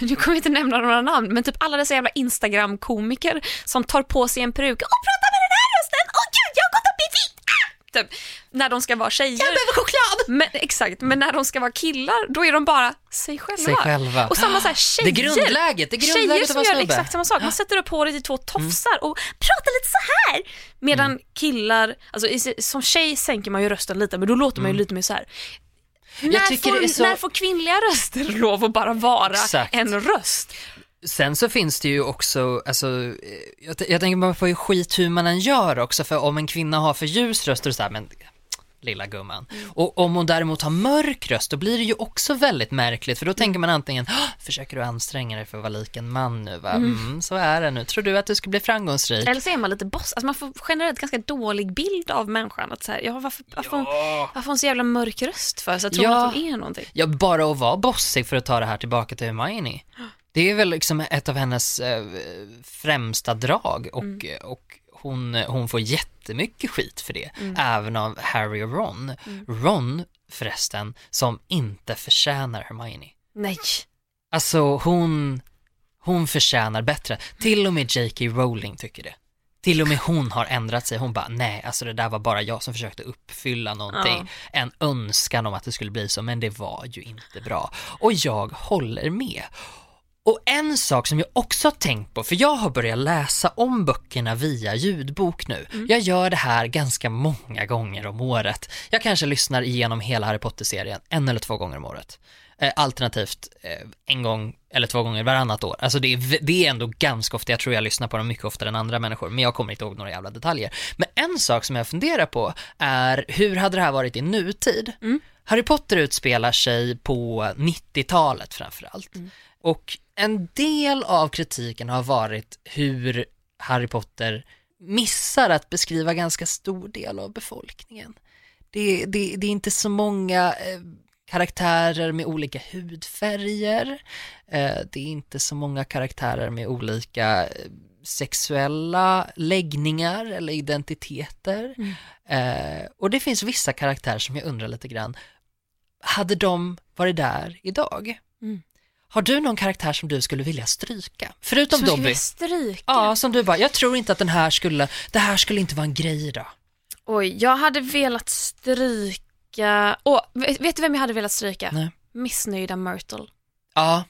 nu kommer jag inte nämna några namn, men typ alla dessa jävla Instagram-komiker som tar på sig en peruk och pratar med den här rösten, åh gud jag har gått upp i vikt! Ah! Typ, när de ska vara tjejer. Jag behöver choklad! Men, exakt, men när de ska vara killar då är de bara sig själva. Sig själva. Och samma så här, tjejer. Det är grundläget, det är grundläget Tjejer som gör snubbe. exakt samma sak. Man sätter upp håret i två tofsar och pratar lite så här. Medan Mm. killar, alltså som tjej sänker man ju rösten lite men då låter man ju lite mer så här. När, Mm. får, det är så- när får kvinnliga röster lov att bara vara Exakt. en röst? Sen så finns det ju också, alltså, eh, jag, jag tänker bara på hur skit hur man än gör också, för om en kvinna har för ljus röst och så här, men lilla gumman. Och om hon däremot har mörk röst, då blir det ju också väldigt märkligt, för då tänker man antingen, "Åh, försöker du anstränga dig för att vara lik en man nu va? Mm, så är det nu. Tror du att du ska bli framgångsrik? Eller så är man lite boss, alltså man får generellt ganska dålig bild av människan. Att så här, ja, varför, varför, hon, varför har hon så jävla mörk röst för? Så jag tror Ja. att hon är någonting. Ja, bara att vara bossig för att ta det här tillbaka till Hermione. Det är väl liksom ett av hennes eh, främsta drag och, och hon, hon får jättemycket skit för det, även av Harry och Ron. Ron förresten, som inte förtjänar Hermione. Nej. Alltså hon, hon förtjänar bättre. Till och med J.K. Rowling tycker det. Till och med hon har ändrat sig. Hon bara, nej, alltså det där var bara jag som försökte uppfylla någonting. En önskan om att det skulle bli så, men det var ju inte bra. Och jag håller med. Och en sak som jag också har tänkt på, för jag har börjat läsa om böckerna via ljudbok nu. Jag gör det här ganska många gånger om året. Jag kanske lyssnar igenom hela Harry Potter-serien en eller två gånger om året. Eh, alternativt eh, en gång eller två gånger varannat år. Alltså det är, det är ändå ganska ofta, jag tror jag lyssnar på dem mycket oftare än andra människor, men jag kommer inte ihåg några jävla detaljer. Men en sak som jag funderar på är, hur hade det här varit i nutid? Harry Potter utspelar sig på 90-talet framförallt. Och en del av kritiken har varit hur Harry Potter missar att beskriva ganska stor del av befolkningen. Det, det, det är inte så många eh, karaktärer med olika hudfärger. Eh, det är inte så många karaktärer med olika eh, sexuella läggningar eller identiteter. Eh, och det finns vissa karaktärer som jag undrar lite grann, hade de varit där idag? Mm. Har du någon karaktär som du skulle vilja stryka? Förutom Som Dobby? stryka. Ja, som du bara, jag tror inte att den här skulle, det här skulle inte vara en grej idag. Oj, jag hade velat stryka... Åh, vet, vet du vem jag hade velat stryka? Nej. Missnöjda Myrtle. Ja,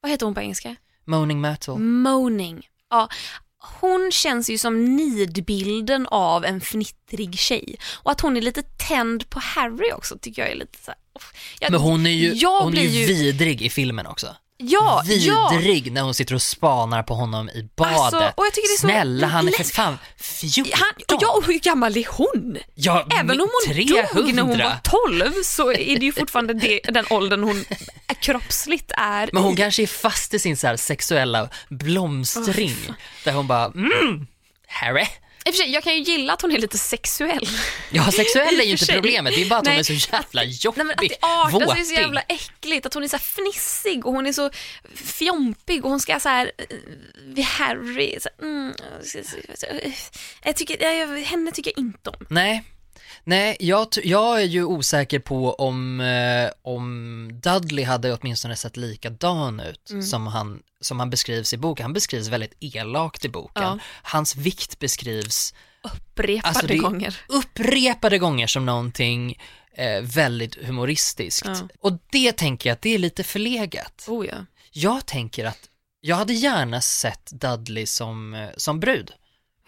Vad heter hon på engelska? Moaning Myrtle. Moaning. Ja, hon känns ju som nidbilden av en fnittrig tjej. Och att hon är lite tänd på Harry också tycker jag är lite så. Jag, Men hon är ju, hon är ju vidrig i filmen också. Ja, ja. vidrig när hon sitter och spanar på honom i badet. Alltså, och jag tycker det är så Snälla, han är för fan 14. Han, och ja, och hur gammal är hon? Ja, Även om hon 300. dog när hon var 12 så är det ju fortfarande det, den åldern hon kroppsligt är Men hon i. kanske är fast i sin så här sexuella blomstring. där hon bara, mm, Harry. I och för sig, jag kan ju gilla att hon är lite sexuell. Ja, sexuell är ju inte problemet, det är bara att hon Nej, är så jävla jobbig, Nej, att det artar sig så jävla äckligt, att hon är så fnissig och hon är så fjompig och hon ska så här eh, vid Harry. Så, mm, jag tycker, jag, henne tycker jag inte om. Nej, nej jag, jag är ju osäker på om, eh, om Dudley hade åtminstone sett likadan ut Mm. som, han, som han beskrivs i boken. Han beskrivs väldigt elakt i boken. Ja. Hans vikt beskrivs Upprepade Alltså, gånger. upprepade gånger som någonting eh, väldigt humoristiskt. Ja. Och det tänker jag att det är lite förlegat. Oh ja. Jag tänker att jag hade gärna sett Dudley som, eh, som brud.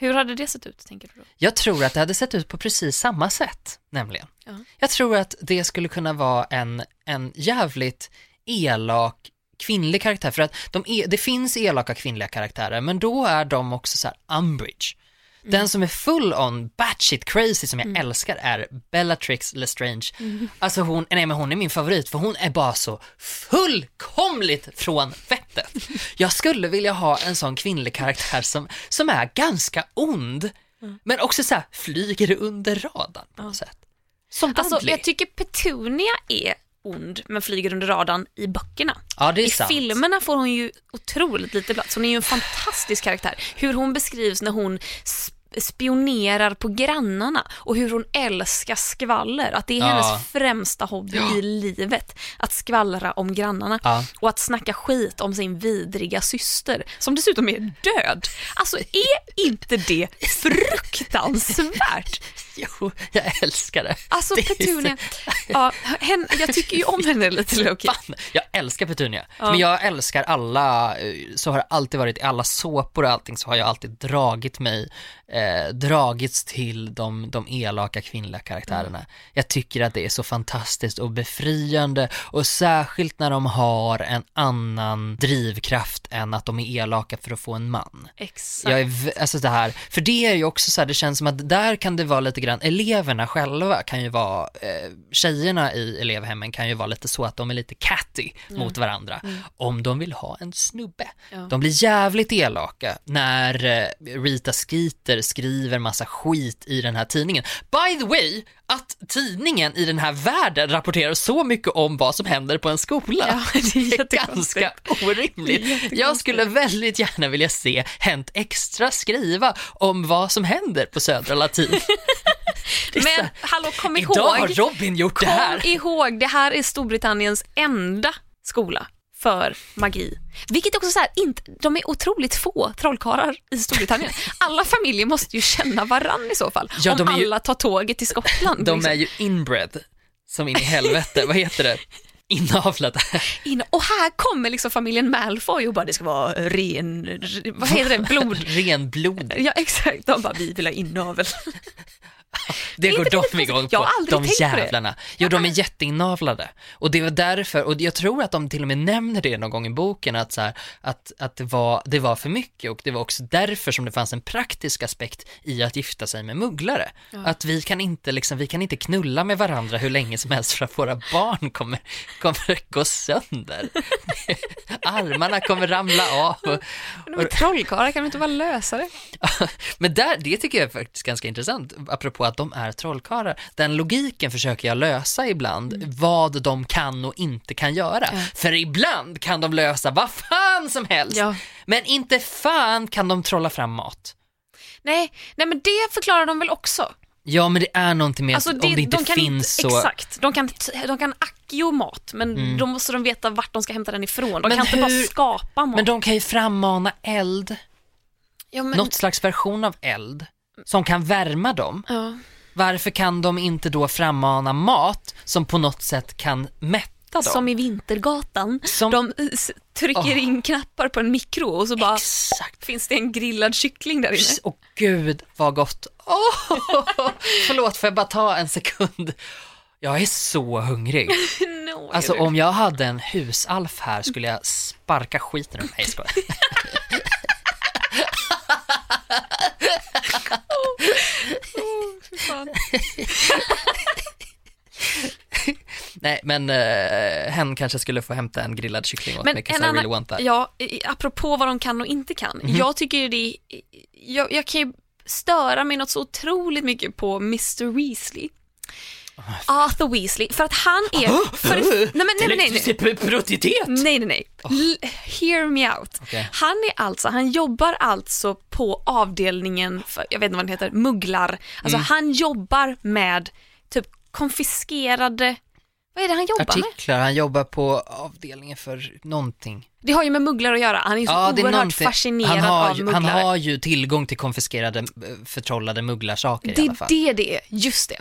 Hur hade det sett ut, tänker du då? Jag tror att det hade sett ut på precis samma sätt, nämligen. Ja. Jag tror att det skulle kunna vara en, en jävligt elak kvinnlig karaktär, för att de är, det finns elaka kvinnliga karaktärer, men då är de också så här Umbridge. Den som är full on batshit crazy som jag älskar är Bellatrix Lestrange. Alltså hon, nej men hon är min favorit för hon är bara så fullkomligt från vettet. Jag skulle vilja ha en sån kvinnlig karaktär som, som är ganska ond, men också så här flyger under radarn på något sätt. Som Alltså, jag tycker Petunia är ond men flyger under radarn i böckerna. ja, I sant. filmerna får hon ju otroligt lite plats. Hon är ju en fantastisk karaktär. Hur hon beskrivs när hon sp- spionerar på grannarna och hur hon älskar skvaller. Att det är Ja. hennes främsta hobby i livet. Att skvallra om grannarna Ja. och att snacka skit om sin vidriga syster som dessutom är död. Alltså är inte det fruktansvärt? Jo, jag älskar det. Alltså Det Petunia, ja, hen, jag tycker ju om henne lite Loki. Fan, jag älskar Petunia. Men jag älskar alla, eh, så har det alltid varit i alla såpor och allting så har jag alltid dragit mig, eh, dragits till de, de elaka kvinnliga karaktärerna. Jag tycker att det är så fantastiskt och befriande och särskilt när de har en annan drivkraft än att de är elaka för att få en man. Exakt. Jag är, alltså det här, för det är ju också så här, det känns som att där kan det vara lite grann, eleverna själva kan ju vara, eh, tjejerna i elevhemmen kan ju vara lite så att de är lite catty mot varandra om de vill ha en snubbe. Ja. De blir jävligt elaka när eh, Rita Skeeter skriver massa skit i den här tidningen. By the way, att tidningen i den här världen rapporterar så mycket om vad som händer på en skola. Ja, det är Det är ganska orimligt. Jag skulle väldigt gärna vilja se Hänt Extra skriva om vad som händer på Södra Latin. Är Men hallå, kom Idag har ihåg, Robin gjort det här. kom ihåg, det här är Storbritanniens enda skola för magi. Vilket också så här, inte, de är otroligt få trollkarlar i Storbritannien. Alla familjer måste ju känna varann i så fall. Ja, om ju- alla tar tåget till Skottland. De liksom. är ju inbred, som in i helvete. vad heter det? Inavlade. In, och här kommer liksom familjen Malfoy och bara det ska vara ren, vad heter det, blod. Renblod. Ja exakt, de bara vi vill ha inavel. Det går de igång på, de jävlarna. Jo, de är jätteinavlade. Och det var därför, och jag tror att de till och med nämner det någon gång i boken, att, så här, att, att det, var, det var för mycket och det var också därför som det fanns en praktisk aspekt i att gifta sig med mugglare. Att vi kan inte, liksom, vi kan inte knulla med varandra hur länge som helst för att våra barn kommer, kommer gå sönder. Armarna kommer ramla av. Och, är trollkarlar, kan vi inte bara lösa det? men där, det tycker jag är faktiskt ganska intressant, apropå att de är trollkarlar. Den logiken försöker jag lösa ibland, Mm. vad de kan och inte kan göra. För ibland kan de lösa vad fan som helst, Ja. men inte fan kan de trolla fram mat. Nej, nej men det förklarar de väl också? Ja, men det är någonting med Alltså att om det inte de kan finns inte, så... Exakt, de kan, de kan ackio mat men då måste de veta vart de ska hämta den ifrån. De Men kan inte bara hur- skapa mat. Men de kan ju frammana eld, ja, men, något slags version av eld, som kan värma dem. ja. Varför kan de inte då frammana mat som på något sätt kan mätta dem? Som i Vintergatan. Som- De eh, trycker Åh. in knappar på en mikro och så bara Exakt. finns det en grillad kyckling där inne. Åh gud vad gott. Åh, förlåt, får jag bara ta en sekund? Jag är så hungrig. No, Alltså om jag hade en husalf här skulle jag sparka skiten ur mig. Nej, Nej, men uh, hen kanske skulle få hämta en grillad kyckling åt Men mig, en I annan, really want that. ja, i- apropå vad de kan och inte kan. Mhm. Jag tycker ju det, jag, jag kan ju störa mig något så otroligt mycket på Mr Weasley. Arthur Weasley, för att han är... För, nej, men, nej, nej, nej. Nej, nej, nej. L- hear me out. Okej. Han är alltså, han jobbar alltså på avdelningen för, jag vet inte vad den heter, mugglar. Alltså Mm. han jobbar med typ konfiskerade, vad är det han jobbar med? Artiklar, han jobbar på avdelningen för någonting. Det har ju med mugglar att göra. Han är så Ja, det är oerhört fascinerad han har, av ju- mugglar. han har ju tillgång till konfiskerade, förtrollade mugglarsaker i Det alla är fall. det det är, just det.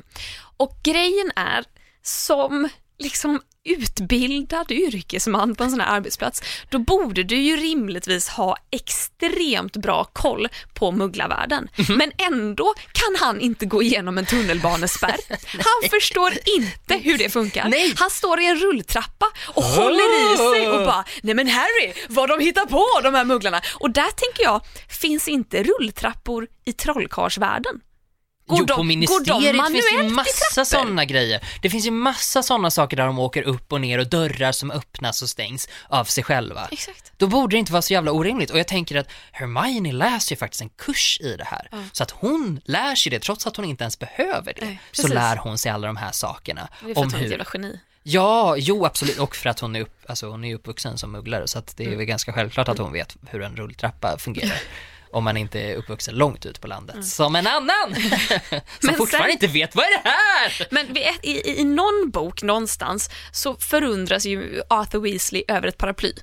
Och grejen är, som liksom utbildad yrkesman på en sån här arbetsplats, då borde du ju rimligtvis ha extremt bra koll på mugglarvärlden. Mhm. Men ändå kan han inte gå igenom en tunnelbanespärr. Han förstår inte hur det funkar. Nej. Han står i en rulltrappa och håller i sig och bara, nej men Harry, vad de hittar på de här mugglarna. Och där tänker jag, finns inte rulltrappor i trollkarlsvärlden? Går jo, de- på går ministeriet finns det ju massa sådana grejer. Det finns ju massa sådana saker där de åker upp och ner och dörrar som öppnas och stängs av sig själva. Exakt. Då borde det inte vara så jävla orimligt. Och jag tänker att Hermione läser ju faktiskt en kurs i det här. Så att hon lär sig det, trots att hon inte ens behöver det. Nej, så lär hon sig alla de här sakerna. Det är för om att hon är ett jävla geni. Ja, jo absolut. Och för att hon är, upp, alltså, hon är uppvuxen som mugglare. Så att det är Mm. väl ganska självklart att hon vet hur en rulltrappa fungerar. Om man inte är uppvuxen långt ut på landet. Som en annan! som Mm. Men fortfarande sen- inte vet vad är det här? Men ett, i, i någon bok någonstans så förundras ju Arthur Weasley över ett paraply.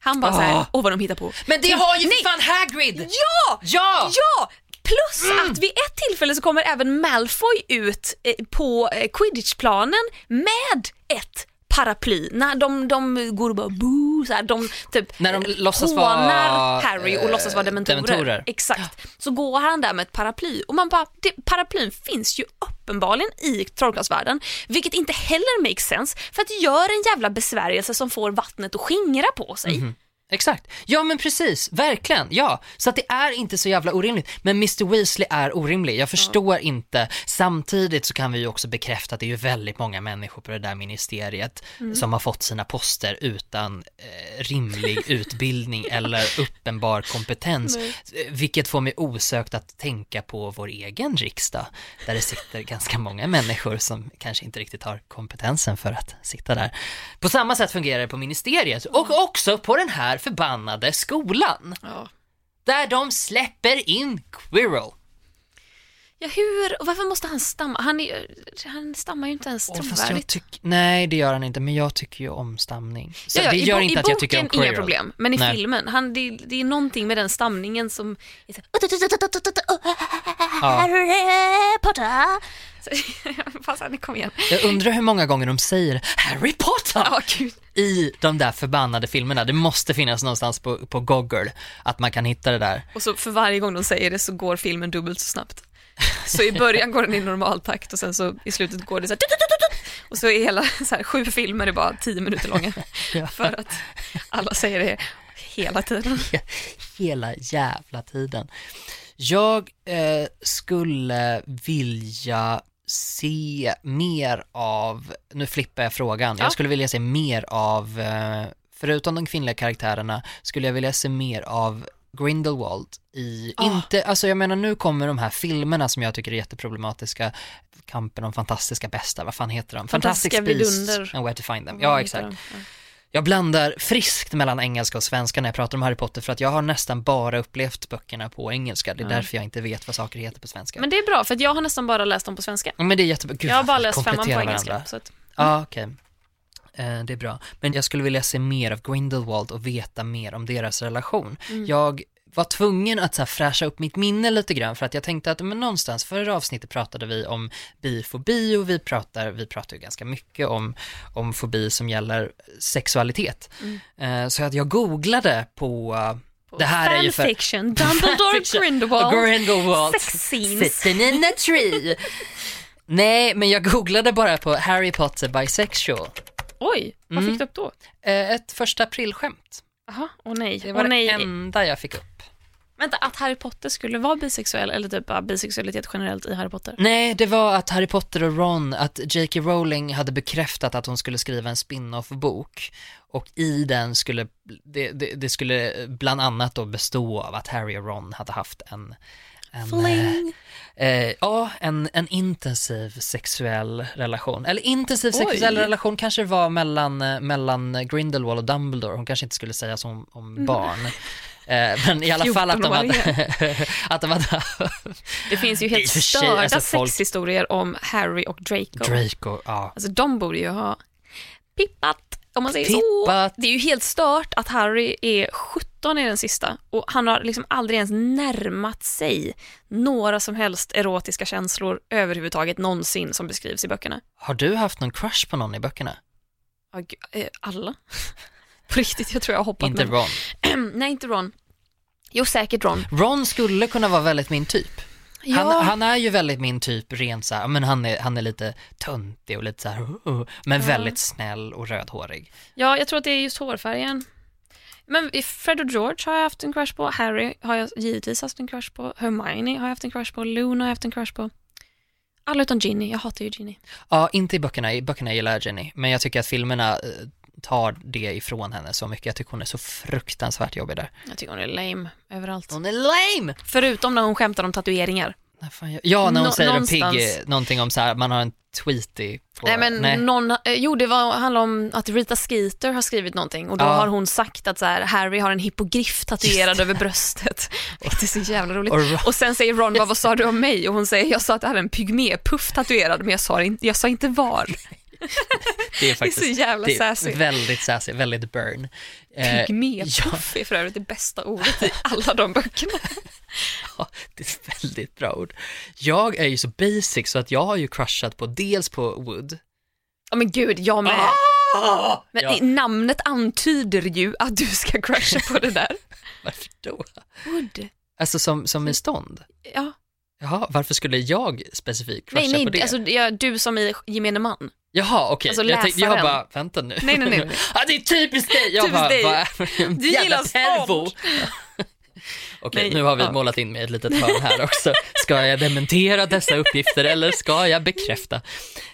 Han bara Ah. såhär, åh vad de hittar på. Men det har ju Nej, fan Hagrid! Ja! Ja! Ja! Plus att vid ett tillfälle så kommer även Malfoy ut eh, på eh, quidditchplanen med ett paraply. När de, de går och bara boo, så här, de typ När de låtsas hånar vara, Harry och eh, låtsas vara dementorer. dementorer. Exakt. Så går han där med ett paraply och man bara, det, paraplyn finns ju uppenbarligen i trollkarlsvärlden, vilket inte heller makes sense för att det gör en jävla besvärjelse som får vattnet att skingra på sig. Mhm. Exakt. Ja men precis, verkligen. Ja, så att det är inte så jävla orimligt. Men Mr Weasley är orimlig. Jag förstår inte. Samtidigt så kan vi ju också bekräfta att det är ju väldigt många människor på det där ministeriet som har fått sina poster utan eh, rimlig utbildning eller uppenbar kompetens. Nej. Vilket får mig osökt att tänka på vår egen riksdag, där det sitter ganska många människor som kanske inte riktigt har kompetensen för att sitta där. På samma sätt fungerar det på ministeriet och också på den här förbannade skolan, Ja. där de släpper in Quirrell. Ja, hur, och varför måste han stamma? Han, är, han stammar ju inte ens trovärdigt. tyck, nej, det gör han inte, men jag tycker ju om stamning. Så Ja, ja, det i gör inte I att jag tycker om boken Quirrell. inga problem, men i Nej. filmen, han, det, det är någonting med den stamningen som är så, Ja. Så- han kom igen. Jag undrar hur många gånger de säger Harry Potter gud. i de där förbannade filmerna. Det måste finnas någonstans på, på Google att man kan hitta det där. Och så för varje gång de säger det så går filmen dubbelt så snabbt. Så i början går den i normal takt och sen så i slutet går det så här, och så är hela så här, sju filmer är bara tio minuter långa. Ja. För att alla säger det hela tiden. hela jävla tiden. Jag eh, skulle vilja se mer av, nu flippar jag frågan, Ja. jag skulle vilja se mer av, eh, förutom de kvinnliga karaktärerna, skulle jag vilja se mer av Grindelwald i, Ah. inte, alltså jag menar nu kommer de här filmerna som jag tycker är jätteproblematiska, Kampen om fantastiska bästa, vad fan heter de? Fantastiska vidunder. and where to find them. Ja, exakt. Jag blandar friskt mellan engelska och svenska när jag pratar om Harry Potter för att jag har nästan bara upplevt böckerna på engelska. Det är Ja. därför jag inte vet vad saker heter på svenska. Men det är bra för att jag har nästan bara läst dem på svenska. Ja, Men det är jättebra. Gud, jag har bara läst femman på engelska. Så att, Ja, okej. Eh, det är bra. Men jag skulle vilja se mer av Grindelwald och veta mer om deras relation. Mm. Jag var tvungen att så här fräscha upp mitt minne lite grann för att jag tänkte att men någonstans förra avsnittet pratade vi om bifobi och vi pratar, vi pratar ju ganska mycket om, om fobi som gäller sexualitet. Mm. Eh, så att jag googlade på på Det här är ju för- fanfiction, Dumbledore Fanfiction. Grindelwald, Grindelwald sex scenes. sitting in a tree. Nej, men jag googlade bara på Harry Potter bisexual. Oj, vad Mm. fick du upp då? Eh, ett första aprilskämt. Jaha, åh nej. Det var åh nej. det enda jag fick upp. Vänta, att Harry Potter skulle vara bisexuell eller typ bara bisexualitet generellt i Harry Potter? Nej, det var att Harry Potter och Ron, att J.K. Rowling hade bekräftat att hon skulle skriva en spin-off-bok. Och i den skulle, det, det, det skulle bland annat då bestå av att Harry och Ron hade haft en, en Fling. Eh, ja, en, en intensiv sexuell relation. Eller intensiv Oj. sexuell relation kanske det var mellan, eh, mellan Grindelwald och Dumbledore. Hon kanske inte skulle säga så om, om barn. Eh, men i alla fall att de 14 år hade... att de hade Det finns ju helt sig, störda alltså, folk- sexhistorier om Harry och Draco. Draco, ja. Alltså de borde ju ha pippat, om man säger Pippat. så. Det är ju helt stört att Harry är 17 i den sista och han har liksom aldrig ens närmat sig några som helst erotiska känslor överhuvudtaget någonsin som beskrivs i böckerna. Har du haft någon crush på någon i böckerna? Eh, alla. På riktigt, jag tror jag har hoppat Inte. Ron. Nej, inte Ron. Jo, säkert Ron. Ron skulle kunna vara väldigt min typ. Ja, Han, han är ju väldigt min typ rent så här, men han är, han är lite töntig och lite så här, uh, men Ja. väldigt snäll och rödhårig. ja, jag tror att det är just hårfärgen. Men Fred och George har jag haft en crush på. Harry har jag givetvis haft en crush på. Hermione har jag haft en crush på. Luna har jag haft en crush på. Alla utom Ginny. Jag hatar ju Ginny. Ja, inte i böckerna, i böckerna gillar jag Jenny, men jag tycker att filmerna eh, tar det ifrån henne så mycket. Jag tycker hon är så fruktansvärt jobbig där. Jag tycker hon är lame överallt. Hon är lame! Förutom när hon skämtar om tatueringar. När fan gör- Ja, när hon Nå- säger någonstans. pigg, eh, någonting om så här, man har en tweety på, Nej men någon, eh, jo det var, handlar om att Rita Skeeter har skrivit någonting och då Ja. har hon sagt att så här, Harry har en hippogriff tatuerad över bröstet. Det är så jävla roligt. Och Ron- Och sen säger Ron, vad, vad sa du om mig? Och hon säger, jag sa att jag hade en pygmépuff tatuerad men jag sa, inte, jag sa inte var. det är Det är faktiskt så jävla det är sassy. väldigt sassy, väldigt burn. Eh, Pygmépuff är för övrigt det bästa ordet i alla de böckerna. Ja, det är ett väldigt bra ord. Jag är ju så basic så att jag har ju crushat på dels på Wood. Ja men gud, jag med. Men ja, namnet antyder ju att du ska crusha på det där. varför då? Wood. Alltså som, som i stånd? Ja. Jaha, varför skulle jag specifikt crusha Nej, på det? nej, alltså ja, du som i gemene man. Jaha, okej. alltså jag, tänkte, jag bara, vänta nu. Nej, nej, nej, nej. ah, det är typiskt dig! Jag Typiskt bara, dig. en Du gillar pervo? Okej, Nej, nu har vi ja. målat in mig i ett litet hörn här också. Ska jag dementera dessa uppgifter eller ska jag bekräfta?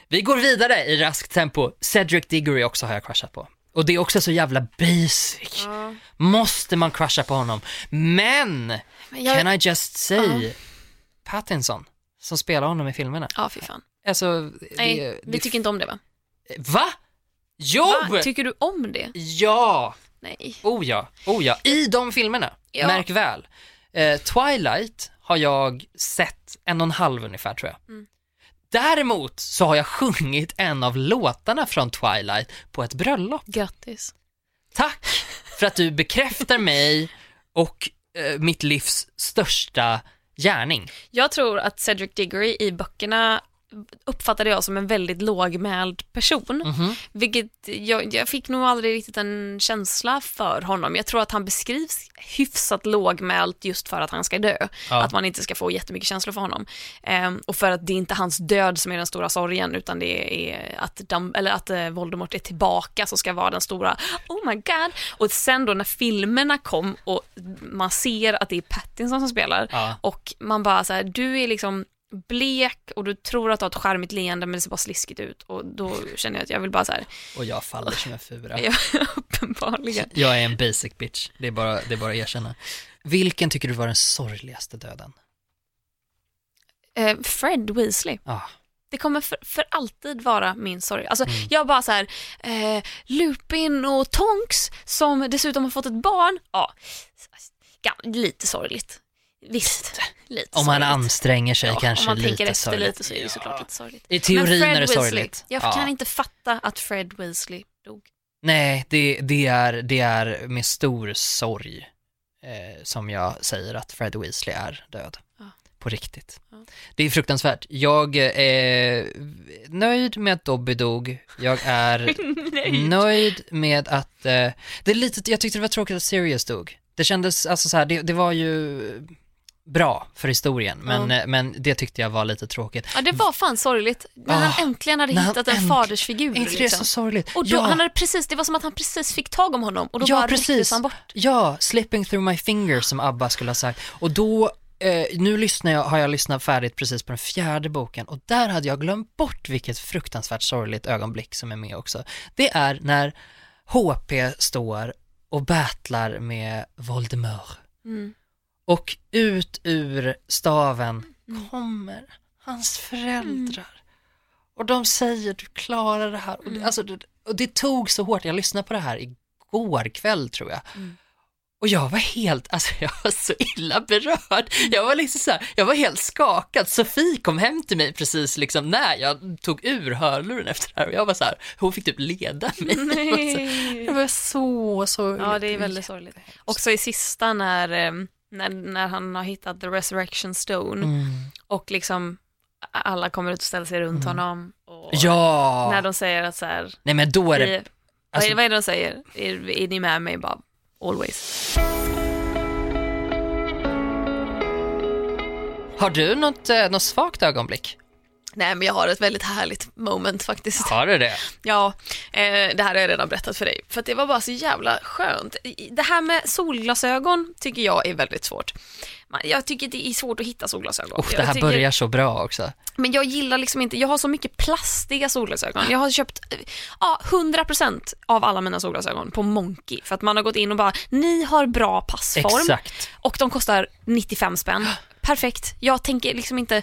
Vi går vidare i raskt tempo. Cedric Diggory också har jag crushat på. Och det är också så jävla basic. Ja. Måste man crusha på honom? Men, Men jag... can I just say, Pattinson, som spelar honom i filmerna. Ja, fy fan. Alltså, Nej, det, vi det, tycker inte om det va? Va? Jo! va? Tycker du om det? Ja! Nej. Oh ja, oh ja. I de filmerna, Ja. märk väl. Eh, Twilight har jag sett en och en halv ungefär tror jag. Mm. Däremot så har jag sjungit en av låtarna från Twilight på ett bröllop. Grattis. Tack för att du bekräftar mig och eh, mitt livs största gärning. Jag tror att Cedric Diggory i böckerna uppfattade jag som en väldigt lågmäld person. Mhm. Vilket jag, jag fick nog aldrig riktigt en känsla för honom. Jag tror att han beskrivs hyfsat lågmält just för att han ska dö. Ja. Att man inte ska få jättemycket känslor för honom. Ehm, och för att det är inte hans död som är den stora sorgen utan det är att, Dum- eller att eh, Voldemort är tillbaka som ska vara den stora oh my god. Och sen då när filmerna kom och man ser att det är Pattinson som spelar Ja. och man bara så här, du är liksom blek och du tror att du har ett charmigt leende men det ser bara sliskigt ut och då känner jag att jag vill bara så här, Och jag faller som en fura. ja, uppenbarligen. Jag är en basic bitch, det är bara, det är bara att erkänna. Vilken tycker du var den sorgligaste döden? Eh, Fred Weasley. Ah. Det kommer för, för alltid vara min sorg. Alltså, Mm. jag bara så här, eh, Lupin och Tonks som dessutom har fått ett barn. Ja, ga- lite sorgligt. Visst, lite Om man sorgligt. anstränger sig Ja, kanske om man lite tänker efter sorgligt. lite så är det såklart lite sorgligt. I teorin Men Fred är det Weasley, sorgligt. Jag Ja. kan inte fatta att Fred Weasley dog. Nej, det, det, är, det är med stor sorg eh, som jag säger att Fred Weasley är död. Ja. På riktigt. Ja. Det är fruktansvärt. Jag är nöjd med att Dobby dog. Jag är nöjd med att, eh, det är lite, jag tyckte det var tråkigt att Sirius dog. Det kändes, alltså så här, det, det var ju bra för historien, men, eh, men det tyckte jag var lite tråkigt. Ja, det var fan sorgligt. När Ah, han äntligen hade hittat en änt- fadersfigur. Är inte det liksom. så sorgligt? Och då, ja. han hade precis, det var som att han precis fick tag om honom och då Ja, bara precis. han bort. Ja, slipping through my fingers som ABBA skulle ha sagt. Och då, eh, nu lyssnar jag, har jag lyssnat färdigt precis på den fjärde boken och där hade jag glömt bort vilket fruktansvärt sorgligt ögonblick som är med också. Det är när HP står och battlar med Voldemort Mm. Och ut ur staven Mm. kommer hans föräldrar. Och de säger du klarar det här. Och Mm. det, alltså, det, och det tog så hårt, jag lyssnade på det här igår kväll tror jag. Mm. Och jag var helt, alltså jag var så illa berörd. Jag var liksom så här, jag var helt skakad. Sofie kom hem till mig precis liksom när jag tog ur hörluren efter det här och jag var så här, hon fick typ leda mig. Nej. Det var så, så Ja, det är väldigt sorgligt. Också i sista när, eh, när, när han har hittat the resurrection stone Mm. och liksom alla kommer ut och ställer sig runt Mm. honom. Och Ja, När de säger att så här, nej men då är det, vi, vad, är, vad är det de säger? Är, är ni med mig bara always? Har du något, eh, något svagt ögonblick? Nej, men jag har ett väldigt härligt moment faktiskt. Har du det? Ja, eh, det här har jag redan berättat för dig. För att det var bara så jävla skönt. Det här med solglasögon tycker jag är väldigt svårt. Jag tycker det är svårt att hitta solglasögon. Uff, det här tycker- börjar så bra också. Men jag gillar liksom inte, jag har så mycket plastiga solglasögon. Jag har köpt ja, 100% av alla mina solglasögon på Monkey för att man har gått in och bara, ni har bra passform Exakt. och de kostar 95 spänn. Perfekt. Jag tänker liksom inte,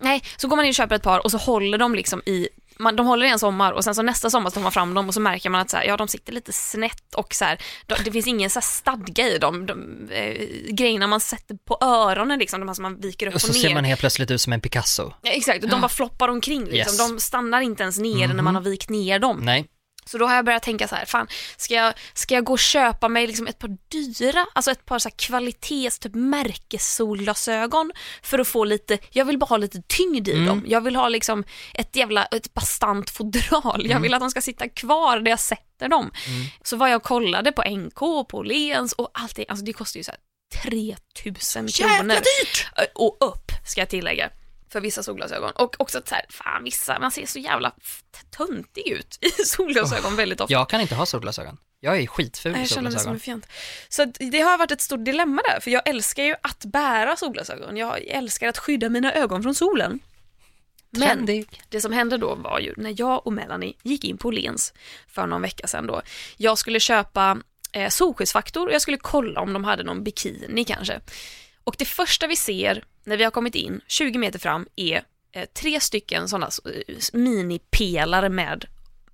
nej, så går man in och köper ett par och så håller de liksom i man, de håller i en sommar och sen så nästa sommar så tar man fram dem och så märker man att så här, ja, de sitter lite snett och så här, de, det finns ingen så här stadga i dem. De, eh, grejerna man sätter på öronen, liksom, de här som man viker upp Och så och ner. ser man helt plötsligt ut som en Picasso. Ja, exakt, och de bara floppar omkring liksom. Yes. Mhm. De stannar inte ens ner när man har vikt ner dem. Nej, Så då har jag börjat tänka så här, fan, ska jag, ska jag gå och köpa mig liksom ett par dyra, alltså ett par så här kvalitets, typ märkessolglasögon för att få lite, jag vill bara ha lite tyngd i Mm. dem. Jag vill ha liksom ett jävla, ett bastant fodral. Mm. Jag vill att de ska sitta kvar där jag sätter dem. Så var jag och kollade på NK på Lens och allt det, alltså det kostar ju så här 3000 kronor. dyrt! Och upp, ska jag tillägga, för vissa solglasögon. Och också att så här, fan vissa, man ser så jävla töntig ut i solglasögon väldigt ofta. Jag kan inte ha solglasögon. Jag är skitful i Jag känner mig som en solglasögon. fjant. Så det har varit ett stort dilemma där, för jag älskar ju att bära solglasögon. Jag älskar att skydda mina ögon från solen. Men Trendig. det som hände då var ju när jag och Melanie gick in på Lens för någon vecka sedan då. Jag skulle köpa eh, solskyddsfaktor och jag skulle kolla om de hade någon bikini kanske. Och det första vi ser när vi har kommit in 20 meter fram är eh, tre stycken sådana eh, minipelare med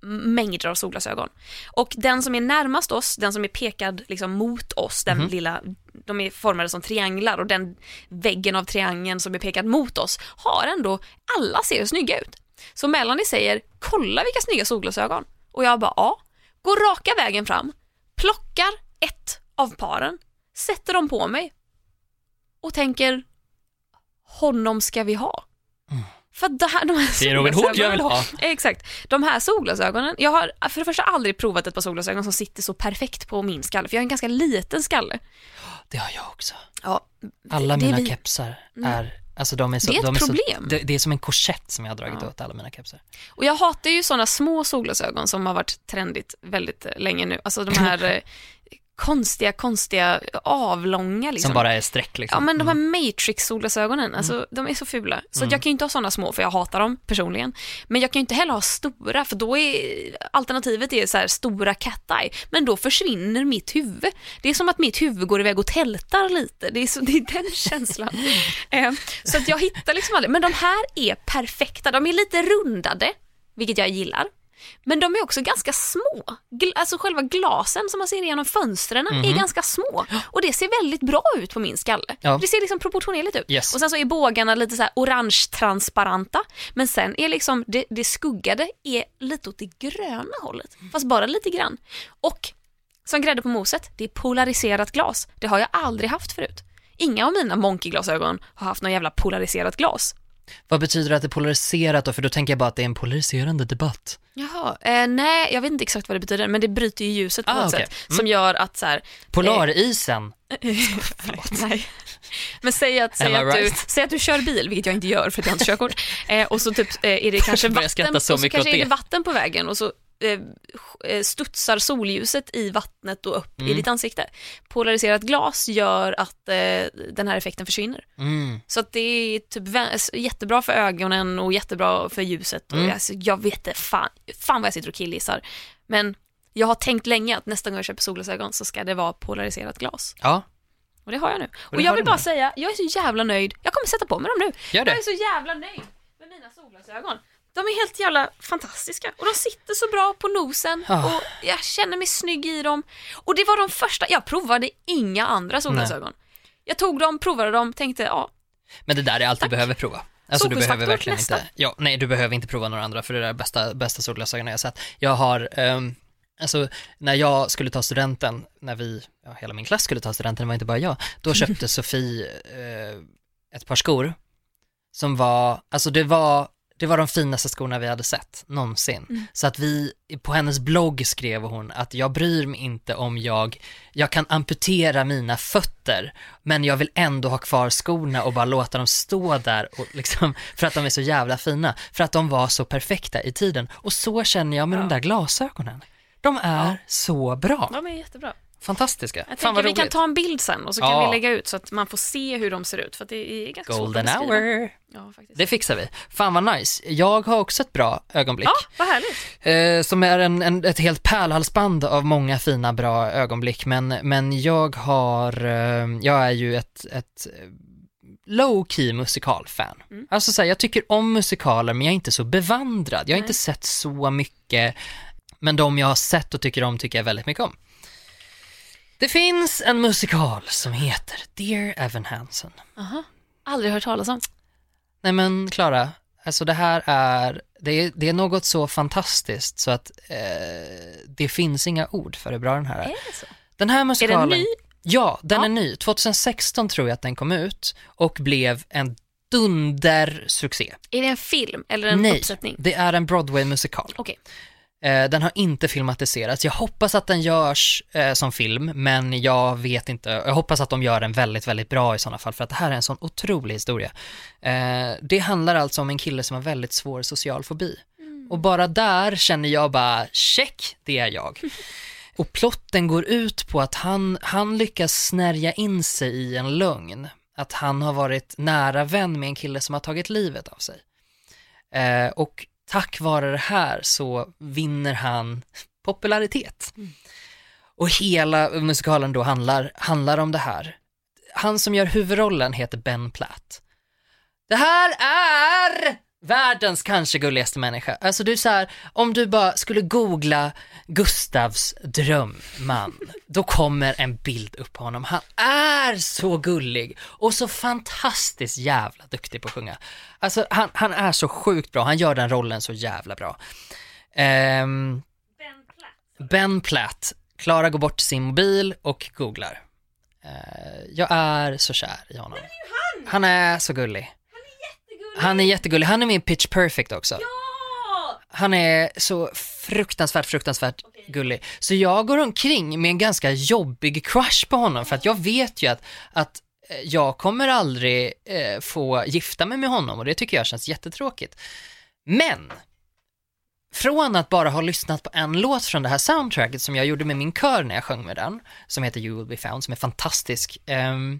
mängder av solglasögon. Och den som är närmast oss, den som är pekad liksom mot oss, den lilla, de är formade som trianglar och den väggen av triangeln som är pekad mot oss har ändå, alla ser snygga ut. Så Melanie säger, kolla vilka snygga solglasögon. Och jag bara, ja. Går raka vägen fram, plockar ett av paren, sätter dem på mig och tänker, honom ska vi ha. För att det här, de här Mm. Det är Robin Hood jag vill ha. Exakt. De här solglasögonen, jag har för det första aldrig provat ett par solglasögon som sitter så perfekt på min skalle, för jag har en ganska liten skalle. Det har jag också. Ja, Alla mina vi- kepsar är, alltså de är så, Det är ett de är problem. Så, det, det är som en korsett som jag har dragit åt alla mina kepsar. Och jag hatar ju sådana små solglasögon som har varit trendigt väldigt länge nu. Alltså de här eh, konstiga, konstiga, avlånga liksom. Som bara är streck liksom. Ja men de här Matrix-solglasögonen, alltså de är så fula. Så att jag kan ju inte ha sådana små för jag hatar dem personligen. Men jag kan ju inte heller ha stora för då är alternativet är så här stora cat eye. Men då försvinner mitt huvud. Det är som att mitt huvud går iväg och tältar lite. Det är, så, det är den känslan. eh, så att jag hittar liksom aldrig. Men de här är perfekta. De är lite rundade, vilket jag gillar. Men de är också ganska små. Gl- alltså själva glasen som man ser genom fönstren är ganska små. Och det ser väldigt bra ut på min skalle. Ja. Det ser liksom proportionerligt ut. Yes. Och sen så är bågarna lite så här orange-transparenta. Men sen är liksom det, det skuggade är lite åt det gröna hållet. Fast bara lite grann. Och som grädde på moset, det är polariserat glas. Det har jag aldrig haft förut. Inga av mina Monkey-glasögon har haft någon jävla polariserat glas. Vad betyder det att det är polariserat då? För då tänker jag bara att det är en polariserande debatt. Jaha, eh, nej jag vet inte exakt vad det betyder men det bryter ju ljuset på Ah, något okej. sätt som gör att så här, Polarisen, nej. Men säg att, säg, att du, säg att du kör bil, vilket jag inte gör för att jag har inte körkort, eh, och så typ eh, är det kanske vatten, så så kanske är det. vatten på vägen och så eh, eh, studsar solljuset i vattnet och upp i Mm. ditt ansikte. Polariserat glas gör att eh, den här effekten försvinner. mm. Så att det är typ jättebra för ögonen och jättebra för ljuset. Och Mm. alltså, jag vet inte, fan, fan vad jag sitter och killgissar. Men jag har tänkt länge att nästa gång jag köper solglasögon så ska det vara polariserat glas. ja, Och det har jag nu. Och, det jag vill bara nu. säga, jag är så jävla nöjd. Jag kommer sätta på mig dem nu. gör Jag det. är så jävla nöjd med mina solglasögon. De är helt jävla fantastiska och de sitter så bra på nosen och jag känner mig snygg i dem. Och det var de första, jag provade inga andra solglasögon. Jag tog dem, provade dem, tänkte ja, Men det där är allt du behöver prova. Alltså du behöver verkligen nästa. inte, ja, nej du behöver inte prova några andra för det är bästa, bästa solglasögonen jag sett. Jag har, ehm, alltså när jag skulle ta studenten, när vi, ja hela min klass skulle ta studenten, det var inte bara jag, då köpte Sofie eh, ett par skor som var, alltså det var det var de finaste skorna vi hade sett någonsin. Så att vi, på hennes blogg skrev hon att jag bryr mig inte om jag, jag kan amputera mina fötter, men jag vill ändå ha kvar skorna och bara låta dem stå där och liksom, för att de är så jävla fina, för att de var så perfekta i tiden. Och så känner jag med de där glasögonen. De är så bra. De är jättebra. Fantastiska. Jag Fan vad vi kan roligt. ta en bild sen och så kan Ja. vi lägga ut så att man får se hur de ser ut för att det är ganska Golden svårt att hour. Ja, faktiskt. Det fixar vi. Fan vad nice. Jag har också ett bra ögonblick. Ja, vad härligt. Eh, som är en, en, ett helt pärlhalsband av många fina bra ögonblick. Men, men jag har, eh, jag är ju ett, ett eh, low key musikalfan. Mm. Alltså så här, jag tycker om musikaler men jag är inte så bevandrad. Jag har Nej. inte sett så mycket. Men de jag har sett och tycker om tycker jag väldigt mycket om. Det finns en musikal som heter Dear Evan Hansen. Aha. Aldrig hört talas om. Nej men Klara, alltså det här är, det är, det är något så fantastiskt så att eh, det finns inga ord för hur bra den här är. Är? Den här Är musikalen, den ny? ja den Ja. är ny. 2016 tror jag att den kom ut och blev en dundersuccé. Är det en film eller en Nej, uppsättning? det är en Broadway-musikal. Okej. Eh, den har inte filmatiserats. Jag hoppas att den görs eh, som film, men jag vet inte. Jag hoppas att de gör den väldigt, väldigt bra i sådana fall, för att det här är en sån otrolig historia. Eh, det handlar alltså om en kille som har väldigt svår social fobi. Och bara där känner jag bara, check, det är jag. Och plotten går ut på att han, han lyckas snärja in sig i en lögn. Att han har varit nära vän med en kille som har tagit livet av sig. Eh, och tack vare det här så vinner han popularitet. Och hela musikalen då handlar, handlar om det här. Han som gör huvudrollen heter Ben Platt. Det här är världens kanske gulligaste människa. Alltså du så här, om du bara skulle googla Gustavs drömman, då kommer en bild upp på honom. Han är så gullig och så fantastiskt jävla duktig på att sjunga. Alltså han, han är så sjukt bra, han gör den rollen så jävla bra. Ehm, Ben Platt, Klara går bort till sin mobil och googlar. Eh, jag är så kär i honom. Han är så gullig. Han är jättegullig. Han är med i Pitch Perfect också. Han är så fruktansvärt, fruktansvärt gullig. Så jag går omkring med en ganska jobbig crush på honom för att jag vet ju att, att eh, jag kommer aldrig eh, få gifta mig med honom och det tycker jag känns jättetråkigt. Men från att bara ha lyssnat på en låt från det här soundtracket som jag gjorde med min kör när jag sjöng med den, som heter You will be found, som är fantastisk, ehm,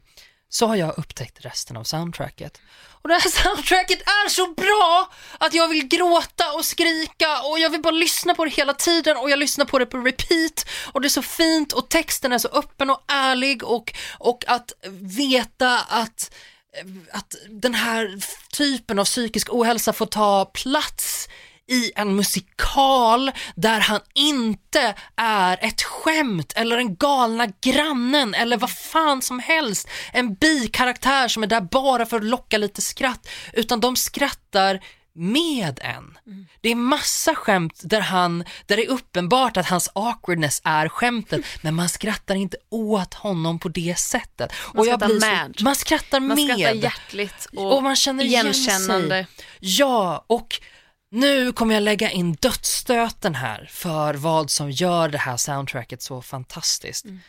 så har jag upptäckt resten av soundtracket. Och det här soundtracket är så bra att jag vill gråta och skrika och jag vill bara lyssna på det hela tiden och jag lyssnar på det på repeat och det är så fint och texten är så öppen och ärlig och, och att veta att eh, att den här typen av psykisk ohälsa får ta plats i en musikal där han inte är ett skämt eller en galna grannen eller vad fan som helst. En bikaraktär som är där bara för att locka lite skratt, utan de skrattar med en. Det är massa skämt där han, där det är uppenbart att hans awkwardness är skämtet, men man skrattar inte åt honom på det sättet. Man skrattar blir så- med. man skrattar Man med. skrattar hjärtligt och, Och man känner igen igenkännande. sig. Ja, och nu kommer jag lägga in dödsstöten här för vad som gör det här soundtracket så fantastiskt. Mm.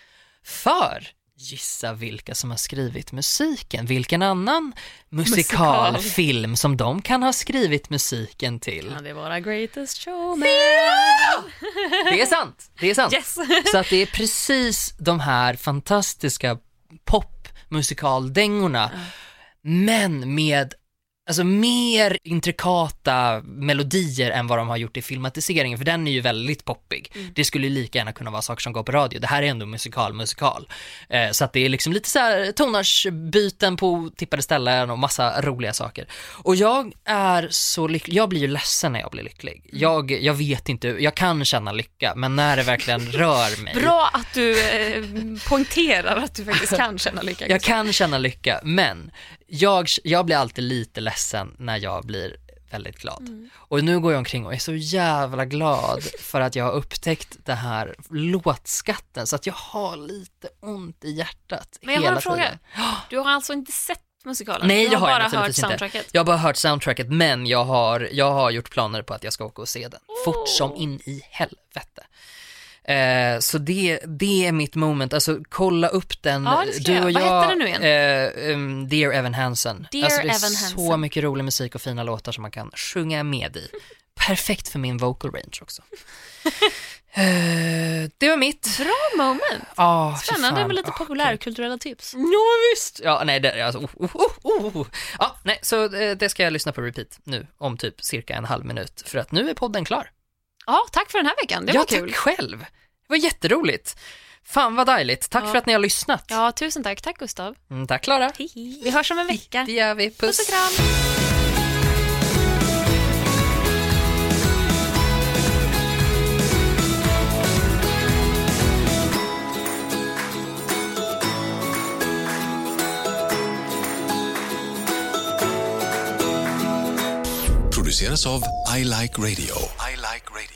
För gissa vilka som har skrivit musiken, vilken annan musikalfilm som de kan ha skrivit musiken till. Ja, det var våra greatest showman. Det är sant, det är sant. Yes. Så att det är precis de här fantastiska popmusikaldängorna, men med alltså mer intrikata melodier än vad de har gjort i filmatiseringen, för den är ju väldigt poppig. Det skulle ju lika gärna kunna vara saker som går på radio. Det här är ändå musikal, musikal. Eh, så att det är liksom lite så här tonartsbyten på tippade ställen och massa roliga saker. Och jag är så lycklig, jag blir ju ledsen när jag blir lycklig. Jag, jag vet inte, jag kan känna lycka, men när det verkligen rör mig. Bra att du eh, poängterar att du faktiskt kan känna lycka. Jag kan känna lycka, men jag, jag blir alltid lite ledsen när jag blir väldigt glad. Och nu går jag omkring och är så jävla glad för att jag har upptäckt det här låtskatten så att jag har lite ont i hjärtat Men jag har hela en fråga. tiden. Du har alltså inte sett musikalen? Nej, det har har jag bara hört inte. soundtracket. Jag har bara hört soundtracket, men jag har, jag har gjort planer på att jag ska åka och se den. Fort som in i helvete. Eh, så det, det är mitt moment, alltså kolla upp den. Ja, du jag. och Vad jag, heter den nu igen? Eh, um, Dear Evan Hansen. Dear alltså, det är Evan så Hansen. mycket rolig musik och fina låtar som man kan sjunga med i. Perfekt för min vocal range också. Eh, det var mitt. Bra moment. Ah, Spännande med lite Ah, populärkulturella tips. Ja visst! Ja, nej, det, alltså, oh, oh, oh, oh. Ja, nej, så eh, det ska jag lyssna på repeat nu om typ cirka en halv minut för att nu är podden klar. Ja, tack för den här veckan. Det ja, var kul. tack själv. Det var jätteroligt. Fan vad dejligt. Tack Ja. för att ni har lyssnat. Ja, tusen tack. Tack Gustav. Mm, tack Klara. Vi hörs om en vecka. Det gör vi. Puss och kram. Produceras av I Like Radio. I like radio.